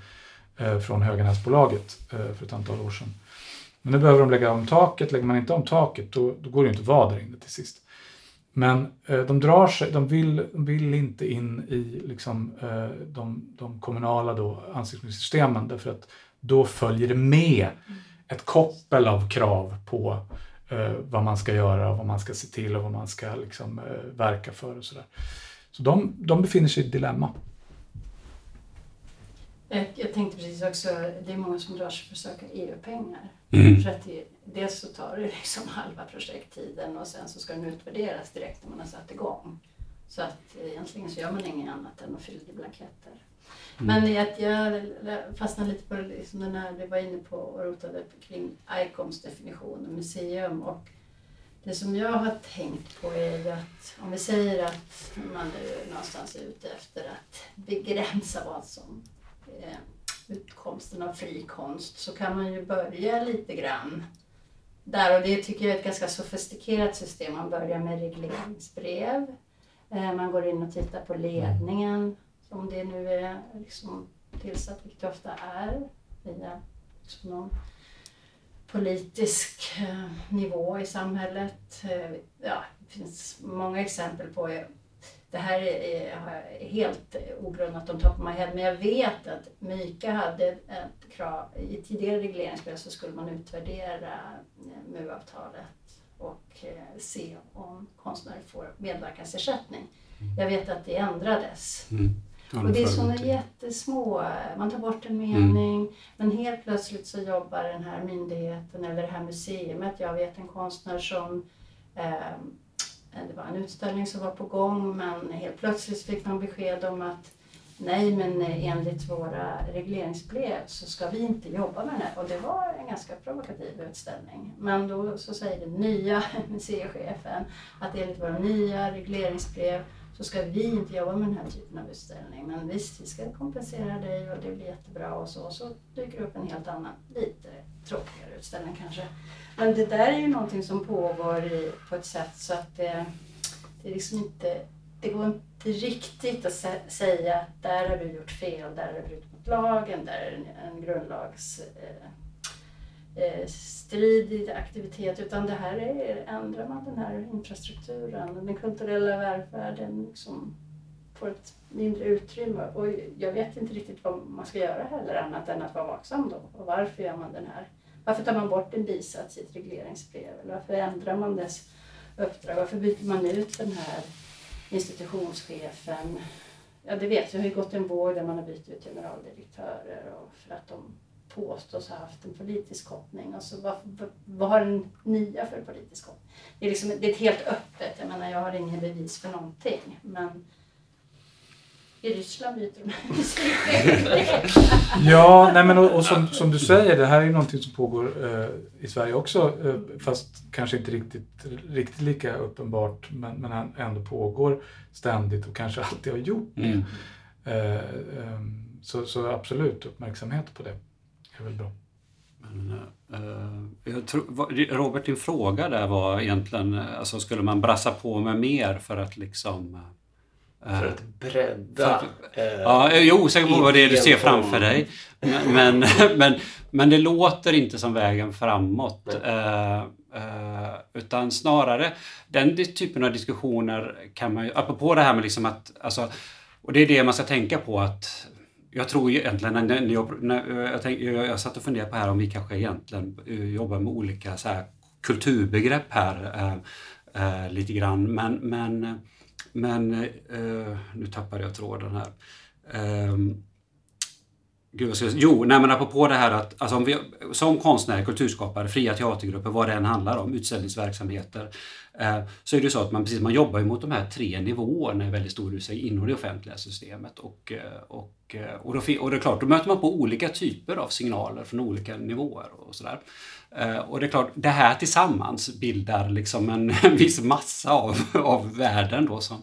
eh, från Höganäsbolaget eh, för ett antal år sedan. Men nu behöver de lägga om taket. Lägger man inte om taket då, då går det inte att vara där inne till sist. Men eh, de drar sig, de vill, de vill inte in i liksom, eh, de, de kommunala då, ansökningssystemen därför att då följer det med ett koppel av krav på eh, vad man ska göra, och vad man ska se till och vad man ska liksom, eh, verka för och sådär. Så de, de befinner sig i ett dilemma. Jag, tänkte precis också, det är många som drar sig för att söka EU-pengar. Mm. För att det, dels så tar det liksom halva projekttiden och sen så ska den utvärderas direkt när man har satt igång. Så att egentligen så gör man inget annat än att fylla i blanketter. Men jag, jag fastnade lite på liksom den här vi var inne på och rotade kring ICOMs definition av museum. Och det som jag har tänkt på är ju att om vi säger att man nu någonstans är ute efter att begränsa vad som Eh, utkomsten av fri konst så kan man ju börja lite grann där och det tycker jag är ett ganska sofistikerat system. Man börjar med regleringsbrev. Eh, man går in och tittar på ledningen om det nu är liksom tillsatt, vilket det ofta är, via liksom någon politisk eh, nivå i samhället. Ja, det finns många exempel på det här är, helt ogrundat om top of my head, men jag vet att Myka hade ett krav, i tidigare regleringsbrev så skulle man utvärdera eh, MU-avtalet och eh, se om konstnärer får medverkansersättning. Jag vet att det ändrades. Mm. Ja, Och det är sådana jättesmå, man tar bort en mening, men helt plötsligt så jobbar den här myndigheten eller det här museumet. Jag vet en konstnär som, eh, Eh, det var en utställning som var på gång, men helt plötsligt fick man besked om att nej, men eh, enligt våra regleringsbrev så ska vi inte jobba med det här. Och det var en ganska provokativ utställning. Men då så säger den nya museichefen att enligt våra nya regleringsbrev så ska vi inte jobba med den här typen av utställning. Men visst, vi ska kompensera dig och det blir jättebra och så. Och så dyker det upp en helt annan, lite tråkigare utställning kanske. Men det där är ju någonting som pågår i, på ett sätt så att det, det är liksom inte, det går inte riktigt att sä, säga att där har du gjort fel, där har du brutit mot lagen, där är en, en grundlags eh, Eh, strid stridig aktivitet utan det här är, ändrar man den här infrastrukturen, den kulturella välfärden liksom får ett mindre utrymme. Och jag vet inte riktigt vad man ska göra heller annat än att vara vaksam då. Och varför gör man den här? Varför tar man bort en bisats i ett regleringsbrev? Eller varför ändrar man dess uppdrag, varför byter man ut den här institutionschefen? Ja, det vet jag. Det har ju gått en våg där man har bytt ut generaldirektörer och för att de påstås ha haft en politisk koppling. Och så vad, vad, vad har den nya för politisk koppling? Det är, liksom, det är helt öppet. Jag menar, jag har ingen bevis för någonting. Men i Ryssland byter de Ja, nej men och, och som, som du säger, det här är ju någonting som pågår eh, i Sverige också, eh, fast kanske inte riktigt, riktigt lika uppenbart, men, men ändå pågår ständigt och kanske alltid har gjort det. Mm. Eh, ehm, så, så absolut, uppmärksamhet på det är väl bra. Men, eh, jag tror, Robert, din fråga där var egentligen, eh, alltså skulle man brassa på med mer för att liksom, eh, För att bredda... För, eh, ja, jag är osäker på vad det är du ser framför dig. Men, men, men, men, det låter inte som vägen framåt. Utan snarare, den typen av diskussioner kan man ju, apropå det här med liksom att, alltså, och det är det man ska tänka på att jag tror egentligen, när, när jag, när jag, tänk, jag, jag satt och funderade på här om vi kanske egentligen eh, jobbar med olika så här, kulturbegrepp här äh, äh, lite grann. Men, men, men äh, nu tappade jag tråden här. Ehm, Gud, vad ska jag, jo, nej men apropå det här att alltså om vi, som konstnärer, kulturskapare, fria teatergrupper, vad det än handlar om, utställningsverksamheter, eh, så är det så att man, precis, man jobbar mot de här tre nivåerna i väldigt stor utsträckning inom det offentliga systemet. Och, eh, och, eh, och, då, och det är klart, då möter man på olika typer av signaler från olika nivåer och sådär. Eh, och det är klart, det här tillsammans bildar liksom en, en viss massa av, av världen då som,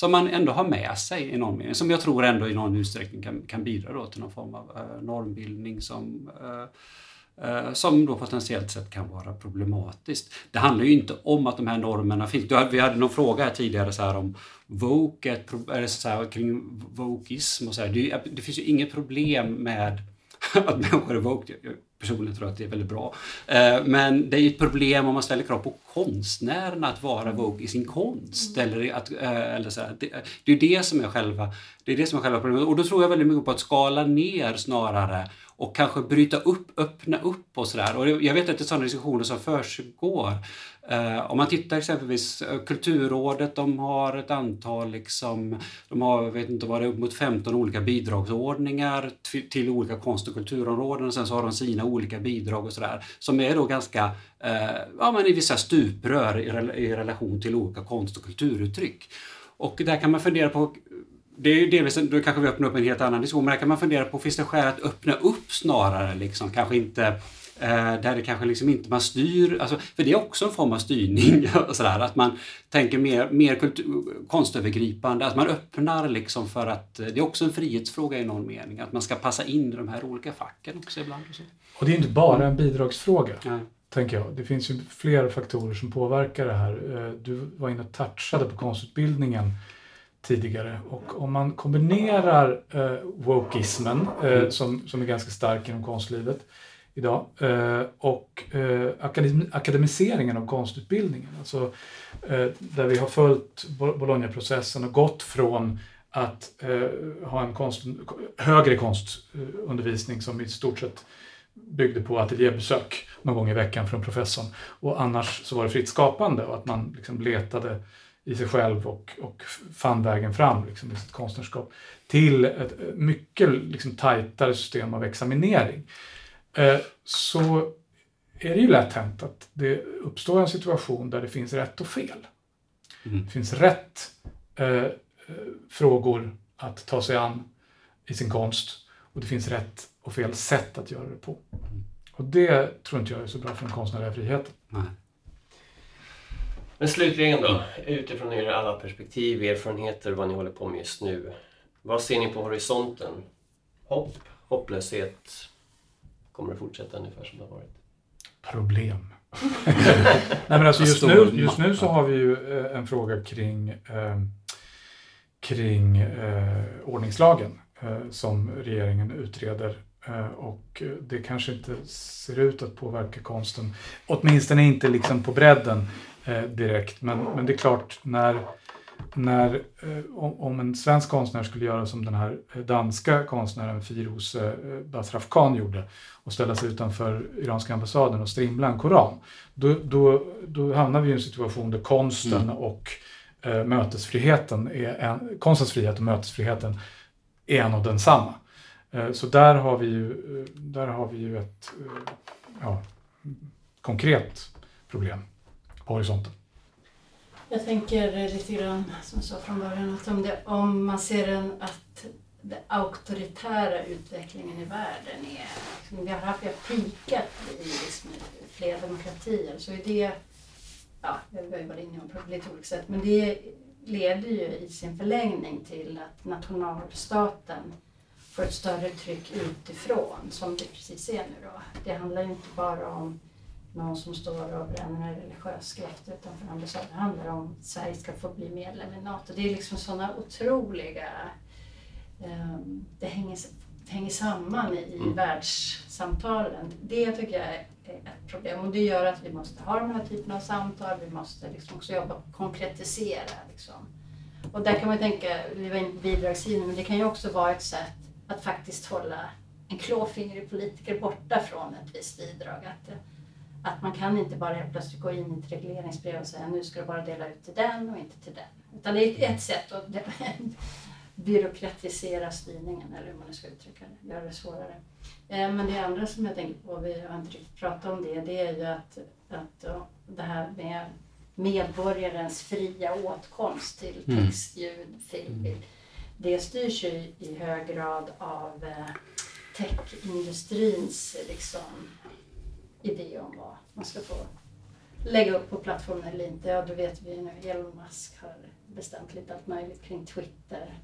som man ändå har med sig i någon mening. Som jag tror ändå i någon utsträckning kan, kan bidra då till någon form av eh, normbildning som, eh, eh, som då potentiellt sett kan vara problematiskt. Det handlar ju inte om att de här normerna finns. Vi hade någon fråga här tidigare så här om woke, eller så här, kring wokeism och så här. Det, det finns ju inget problem med att människor är woke personligen tror att det är väldigt bra. Eh, men det är ett problem om man ställer krav på konstnärerna att vara vogue i sin konst. Mm. Eller att, eh, eller så det, det, är det som är själva, det är det som är själva problemet. Och då tror jag väldigt mycket på att skala ner snarare och kanske bryta upp, öppna upp och sådär. Och jag vet att det är sådana diskussioner som försiggår. Eh, om man tittar exempelvis eh, Kulturrådet, de har ett antal, liksom, de har, vet inte vad det är, upp mot 15 olika bidragsordningar till olika konst och kulturområden och sen så har de sina olika bidrag och sådär som är då ganska, eh, ja men i vissa stuprör i, relation till olika konst och kulturuttryck. Och där kan man fundera på det är ju delvis, då kanske vi öppnar upp en helt annan diskussion, men där kan man fundera på, finns det skäl att öppna upp snarare liksom, kanske inte eh, där det kanske liksom inte man styr, alltså, för det är också en form av styrning, sådär, att man tänker mer, mer kultur, konstövergripande, att man öppnar liksom för att, det är också en frihetsfråga i någon mening, att man ska passa in i de här olika facken också ibland. Och, så. och det är inte bara en bidragsfråga. Ja. Tänker jag. Det finns ju fler faktorer som påverkar det här. Eh, du var inne och touchade på konstutbildningen tidigare. Och om man kombinerar eh, wokeismen, eh, mm. som, som är ganska stark inom konstlivet idag, eh, och eh, akademiseringen av konstutbildningen, alltså eh, där vi har följt Bologna-processen och gått från att eh, ha en konst, högre konstundervisning som i stort sett byggde på ateljébesök någon gång i veckan från professorn. Och annars så var det fritt skapande och att man liksom letade i sig själv och, och fann vägen fram liksom, i sitt konstnärskap till ett eh, mycket liksom, tajtare system av examinering. Eh, så är det ju lätt hänt att det uppstår en situation där det finns rätt och fel. Mm. Det finns rätt eh, frågor att ta sig an i sin konst och det finns rätt och fel sätt att göra det på. Mm. Och det tror inte jag är så bra för den konstnärliga friheten. Nej. Men slutligen då, utifrån era alla perspektiv, erfarenheter, vad ni håller på med just nu. Vad ser ni på horisonten? Hopp, hopplöshet? Kommer det fortsätta ungefär som det har varit? Problem. Nej, men alltså just, nu, just nu så har vi ju eh, en fråga kring, eh, kring eh, ordningslagen eh, som regeringen utreder eh, och det kanske inte ser ut att påverka konsten, åtminstone inte liksom på bredden eh, direkt. Men, men det är klart, när, när, eh, om, en svensk konstnär skulle göra som den här danska konstnären Firouz eh, Basrafkan gjorde och ställa sig utanför iranska ambassaden och strimla en koran, då, då, då hamnar vi i en situation där konsten mm. och eh, mötesfriheten, är en, konstens frihet och mötesfriheten är en och densamma. Eh, så där har vi ju, eh, där har vi ju ett ja, konkret problem på horisonten? Jag tänker lite grann som jag sa från början att om, det, om man ser en, att den auktoritära utvecklingen i världen är, liksom, vi har haft, vi har pikat i liksom, flera demokratier så är det, ja, vi har ju varit inne på lite olika sätt, men det leder ju i sin förlängning till att nationalstaten får ett större tryck utifrån som det precis är nu då. Det handlar ju inte bara om någon som står och bränner en religiös skrift utanför ambassaden. Det handlar om att Sverige ska få bli medlem i NATO. Det är liksom sådana otroliga... Um, det, hänger, det hänger samman i mm. världssamtalen. Det tycker jag är ett problem och det gör att vi måste ha den här typen av samtal. Vi måste liksom också jobba konkretisera. Liksom. Och där kan man tänka, vi var inne på bidragssidan, men det kan ju också vara ett sätt att faktiskt hålla en klåfingrig politiker borta från ett visst bidrag. Att, att man kan inte bara helt plötsligt gå in i ett regleringsbrev och säga nu ska du bara dela ut till den och inte till den. Utan det är ett sätt att byråkratisera styrningen, eller hur man nu ska uttrycka det, göra det svårare. Eh, men det andra som jag tänker på, vi har inte riktigt pratat om det, det är ju att, att det här med medborgarens fria åtkomst till mm. text, ljud, film, bild. Det styrs ju i hög grad av eh, techindustrins liksom, idé om vad man ska få lägga upp på plattformen eller inte. Ja, då vet vi nu Elon Musk har bestämt lite allt möjligt kring Twitter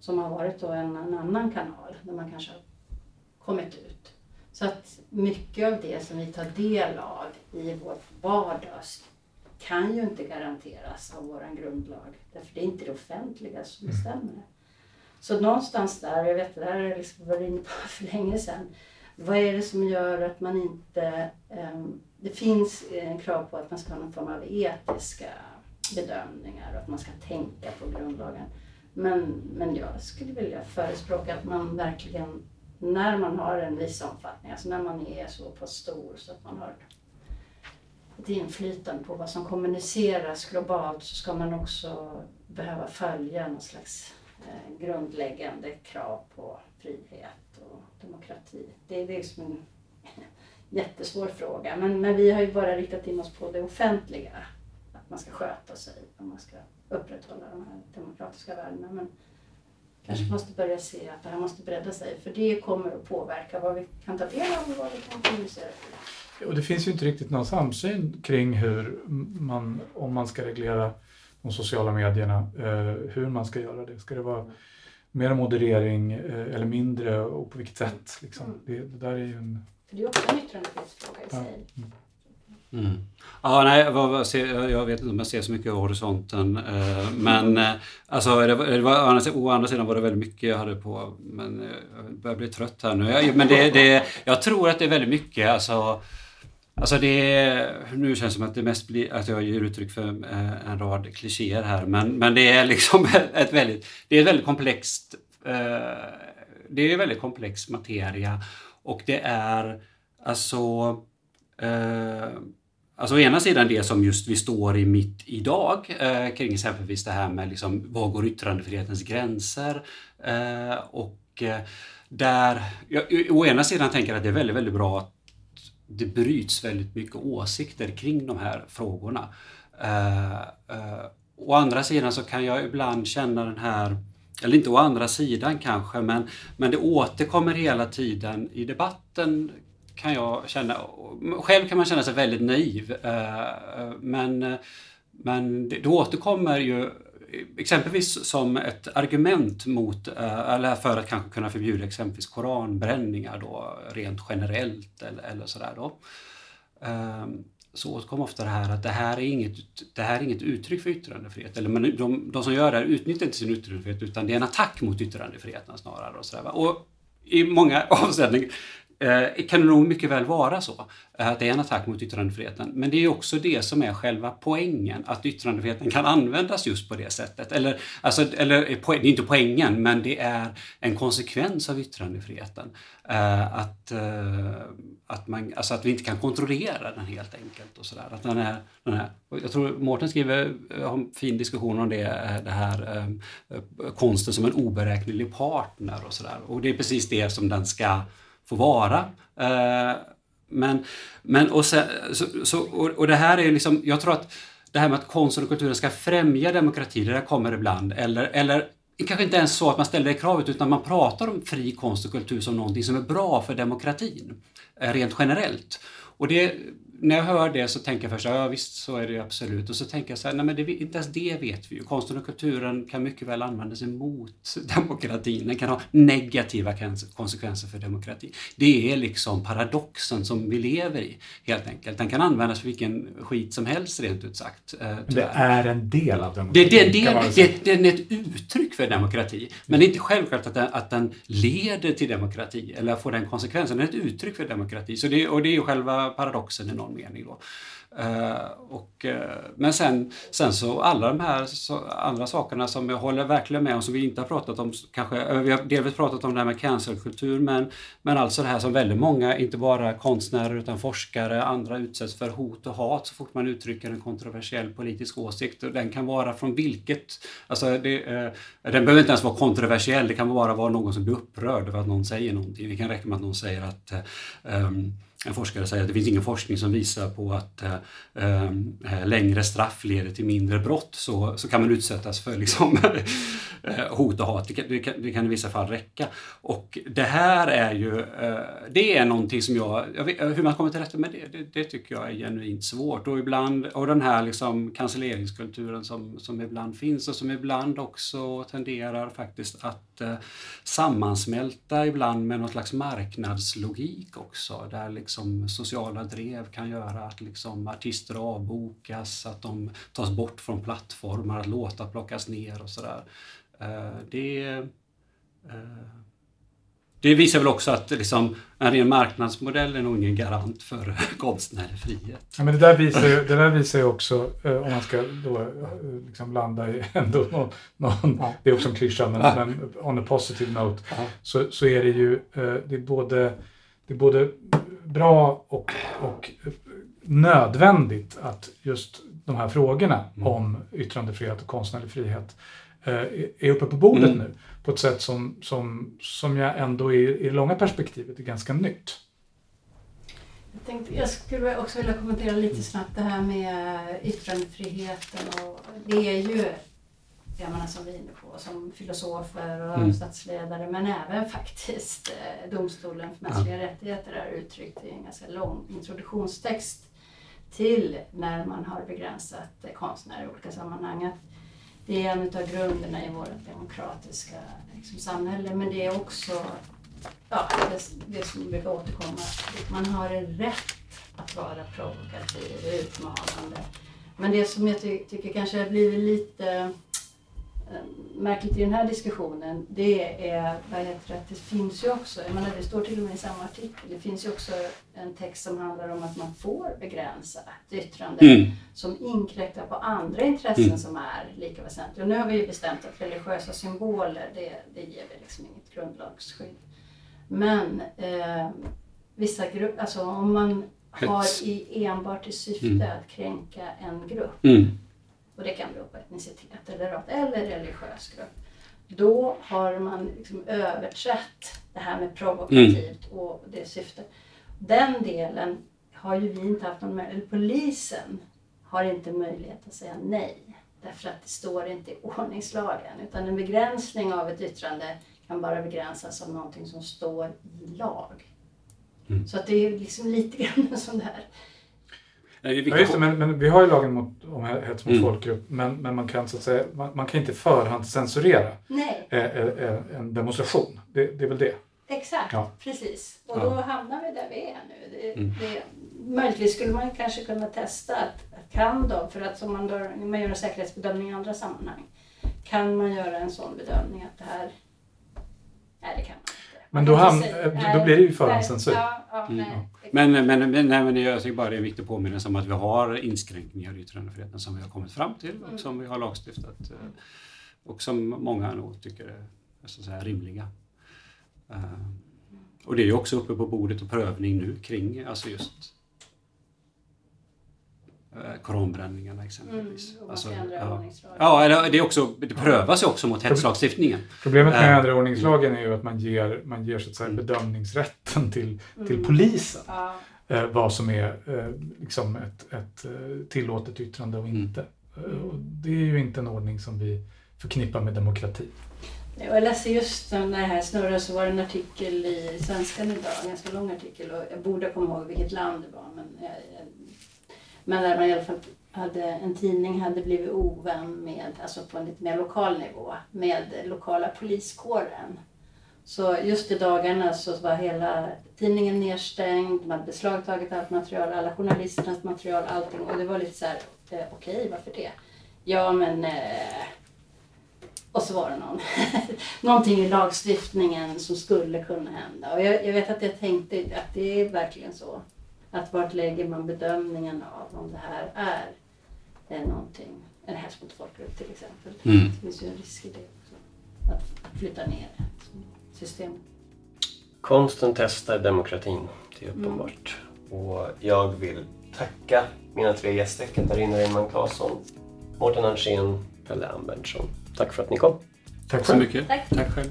som har varit då en, en annan kanal där man kanske har kommit ut. Så att mycket av det som vi tar del av i vår vardag kan ju inte garanteras av vår grundlag. Därför det är inte det offentliga som mm. bestämmer. Så någonstans där, jag vet det jag liksom varit inne på för länge sedan. Vad är det som gör att man inte... Ehm, det finns en krav på att man ska ha någon form av etiska bedömningar och att man ska tänka på grundlagen. Men, men jag skulle vilja förespråka att man verkligen, när man har en viss omfattning, alltså när man är så pass stor så att man har ett inflytande på vad som kommuniceras globalt så ska man också behöva följa någon slags eh, grundläggande krav på frihet demokrati. Det, är liksom en jättesvår fråga. Men, men vi har ju bara riktat in oss på det offentliga. Att man ska sköta sig och man ska upprätthålla de här demokratiska värdena. Men kanske måste börja se att det här måste bredda sig. För det kommer att påverka vad vi kan ta del av och vad vi kan kommunicera. Och det finns ju inte riktigt någon samsyn kring hur man, om man ska reglera de sociala medierna, eh, hur man ska göra det. Ska det vara mer moderering eh, eller mindre och på vilket sätt? Liksom? Mm. Det, det, där är ju en... För det är också en yttrandefrihetsfråga i sig. Mm. Mm. Ja, nej, jag vet inte om jag ser så mycket över horisonten. Eh, men eh, alltså, det, det var, å andra sidan var det väldigt mycket jag hade på. Men jag börjar bli trött här nu. Jag, men det, det, jag tror att det är väldigt mycket. Alltså, Alltså det är, nu känns det som att det mest blir att jag ger uttryck för eh, en rad klichéer här men, men det är liksom ett väldigt, det är ett väldigt komplext, eh, det är väldigt komplex materia och det är alltså eh, Alltså å ena sidan det som just vi står i mitt idag eh, kring exempelvis det här med liksom, vad går yttrandefrihetens gränser? Eh, och eh, där, jag, å ena sidan tänker jag att det är väldigt, väldigt bra att det bryts väldigt mycket åsikter kring de här frågorna. Eh, eh, å andra sidan så kan jag ibland känna den här, eller inte å andra sidan kanske, men, men det återkommer hela tiden i debatten kan jag känna. Själv kan man känna sig väldigt naiv. Eh, eh men, eh, men det, det återkommer ju exempelvis som ett argument mot, eh, eller för att kanske kunna förbjuda exempelvis koranbränningar då rent generellt eller, eller sådär då. Ehm, så återkommer ofta det här att det här är inget, det här är inget uttryck för yttrandefrihet. Eller men de, de som gör det här utnyttjar inte sin yttrandefrihet utan det är en attack mot yttrandefriheten snarare. Och, sådär, och i många avseenden eh, kan det nog mycket väl vara så eh, att det är en attack mot yttrandefriheten. Men det är också det som är själva poängen, att yttrandefriheten kan användas just på det sättet. Eller, alltså, eller eh, det är inte poängen, men det är en konsekvens av yttrandefriheten. Eh, att, eh, att, man, alltså att vi inte kan kontrollera den helt enkelt. Och så där. Att den är, den är, jag tror Mårten skriver, eh, har en fin diskussion om det, eh, det här konsten som en oberäknelig partner och sådär. Och det är precis det som den ska få vara. Eh, men, men och, sen, så, så, och, och, det här är liksom, jag tror att det här med att konsten och kulturen ska främja demokrati, det där kommer ibland. Eller, eller kanske inte ens så att man ställer det kravet utan man pratar om fri konst och kultur som någonting som är bra för demokratin. Eh, rent generellt. Och det när jag hör det så tänker jag först, ja visst så är det absolut. Och så tänker jag så här, nej men det, inte ens det vet vi ju. Konsten och kulturen kan mycket väl användas emot demokratin. Den kan ha negativa konsekvenser för demokrati. Det är liksom paradoxen som vi lever i, helt enkelt. Den kan användas för vilken skit som helst, rent ut sagt. Eh, det är en del av demokratin. Det, det, det, det, den är ett uttryck för demokrati. Men det är inte självklart att den, att den leder till demokrati eller får den konsekvensen. Den är ett uttryck för demokrati. Så det, och det är ju själva paradoxen i någon mening. Då. Eh, och, eh, men sen, sen så alla de här så, andra sakerna som jag håller verkligen med om, som vi inte har pratat om, kanske, eh, vi har delvis pratat om det här med cancelkultur, men, men alltså det här som väldigt många, inte bara konstnärer utan forskare, andra utsätts för hot och hat så fort man uttrycker en kontroversiell politisk åsikt. Och den kan vara från vilket, alltså det, eh, den behöver inte ens vara kontroversiell, det kan bara vara någon som blir upprörd över att någon säger någonting. Det kan räcka med att någon säger att um, en forskare säger att det finns ingen forskning som visar på att eh, eh, eh, längre straff leder till mindre brott så, så kan man utsättas för liksom, eh, hot och hat. Det kan, det, kan, det kan, i vissa fall räcka. Och det här är ju, eh, det är någonting som jag, jag vet, hur man kommer till rätta med det, det, det, tycker jag är genuint svårt. Och ibland, och den här liksom cancelleringskulturen som, som ibland finns och som ibland också tenderar faktiskt att Eh, sammansmälta ibland med något slags marknadslogik också. Där liksom sociala drev kan göra att liksom artister avbokas, att de tas bort från plattformar, att låtar plockas ner och sådär. Eh, det, är det visar väl också att liksom, en ren marknadsmodell är nog ingen garant för konstnärlig frihet. Ja, men det, där visar ju, det där visar ju också, eh, om man ska då liksom landa i ändå någon, någon ja. det är också en klyscha, men, ja. men on a positive note, ja. så, så är det ju det är både, det är både bra och, och nödvändigt att just de här frågorna mm. om yttrandefrihet och konstnärlig frihet eh, är uppe på bordet mm. nu på ett sätt som, som, som jag ändå i, i det långa perspektivet är ganska nytt. Jag, tänkte, jag skulle också vilja kommentera lite snabbt det här med yttrandefriheten. Och det är ju, jag menar som vi är inne på, som filosofer och mm. statsledare men även faktiskt eh, domstolen för mänskliga ja. rättigheter har uttryckt i en ganska lång introduktionstext till när man har begränsat konstnärer i olika sammanhang. Att det är en av grunderna i vårt demokratiska liksom, samhälle men det är också ja, det, det som brukar återkomma. Man har en rätt att vara provokativ och utmanande. Men det som jag ty tycker kanske har blivit lite märkligt i den här diskussionen det är vad heter det, det finns ju också, jag menar det står till och med i samma artikel, det finns ju också en text som handlar om att man får begränsa ett yttrande mm. som inkräktar på andra intressen mm. som är lika väsentliga. Och nu har vi ju bestämt att religiösa symboler, det, det ger vi liksom inget grundlagsskydd. Men eh, vissa grupper, alltså om man har i, enbart i syfte mm. att kränka en grupp mm och det kan bero på etnicitet eller ras eller religiös grupp. Då har man liksom överträtt det här med provokativt mm. och det syftet. Den delen har ju vi inte haft någon möjlighet, polisen har inte möjlighet att säga nej. Därför att det står inte i ordningslagen. Utan en begränsning av ett yttrande kan bara begränsas av någonting som står i lag. Mm. Så att det är liksom lite grann en sån Ja, just det, men, men, vi har ju lagen mot, om hets mot mm. folkgrupp, men, men man kan så att säga, man, man kan inte förhandscensurera eh, eh, en demonstration. Det, det är väl det? Exakt, ja. precis. Och då hamnar vi där vi är nu. Det, mm. det, möjligtvis skulle man kanske kunna testa att kan de, för att som man, då, man gör en säkerhetsbedömning i andra sammanhang, kan man göra en sån bedömning att det här, nej det kan man. Men då, hamn, då blir det ju förhandscensur. Ja, ja, mm. Men, men, men, nej, men jag tycker bara det är en viktig påminnelse om att vi har inskränkningar i yttrandefriheten som vi har kommit fram till och mm. som vi har lagstiftat eh, och som många nog tycker är så att säga, rimliga. Eh, och det är ju också uppe på bordet och prövning nu kring alltså just Eh, koranbränningarna exempelvis. Mm, alltså, ja. ja, det, är också, det prövas ju också mot hetslagstiftningen. Problemet med andra ordningslagen är ju att man ger, man ger så att säga, mm. bedömningsrätten till, till mm. polisen. Ja. Uh, vad som är liksom ett, ett tillåtet yttrande och inte. Mm. Och det är ju inte en ordning som vi förknippar med demokrati. Jag läste just när det här snurrade så var det en artikel i Svenskan idag, en ganska lång artikel och jag borde komma ihåg vilket land det var men jag, jag men där man i alla fall hade, en tidning hade blivit ovän med, alltså på en lite mer lokal nivå, med lokala poliskåren. Så just i dagarna så var hela tidningen nedstängd, de hade beslagtagit allt material, alla journalisternas material, allting. Och det var lite så här, eh, okej, okay, varför det? Ja, men... Eh, och så var det någon, någonting i lagstiftningen som skulle kunna hända. Och jag, jag, vet att jag tänkte att det är verkligen så. Att vart lägger man bedömningen av om det här är någonting, en hets mot folkgrupp till exempel. Mm. Det finns ju en risk i det också. Att, flytta ner systemet. Konsten testar demokratin, det är uppenbart. Mm. Och jag vill tacka mina tre gäster, Katarina Reinman Claesson, Mårten Ansén, Pelle Ambertsson. Tack för att ni kom. Tack så mycket. Tack. Tack själv.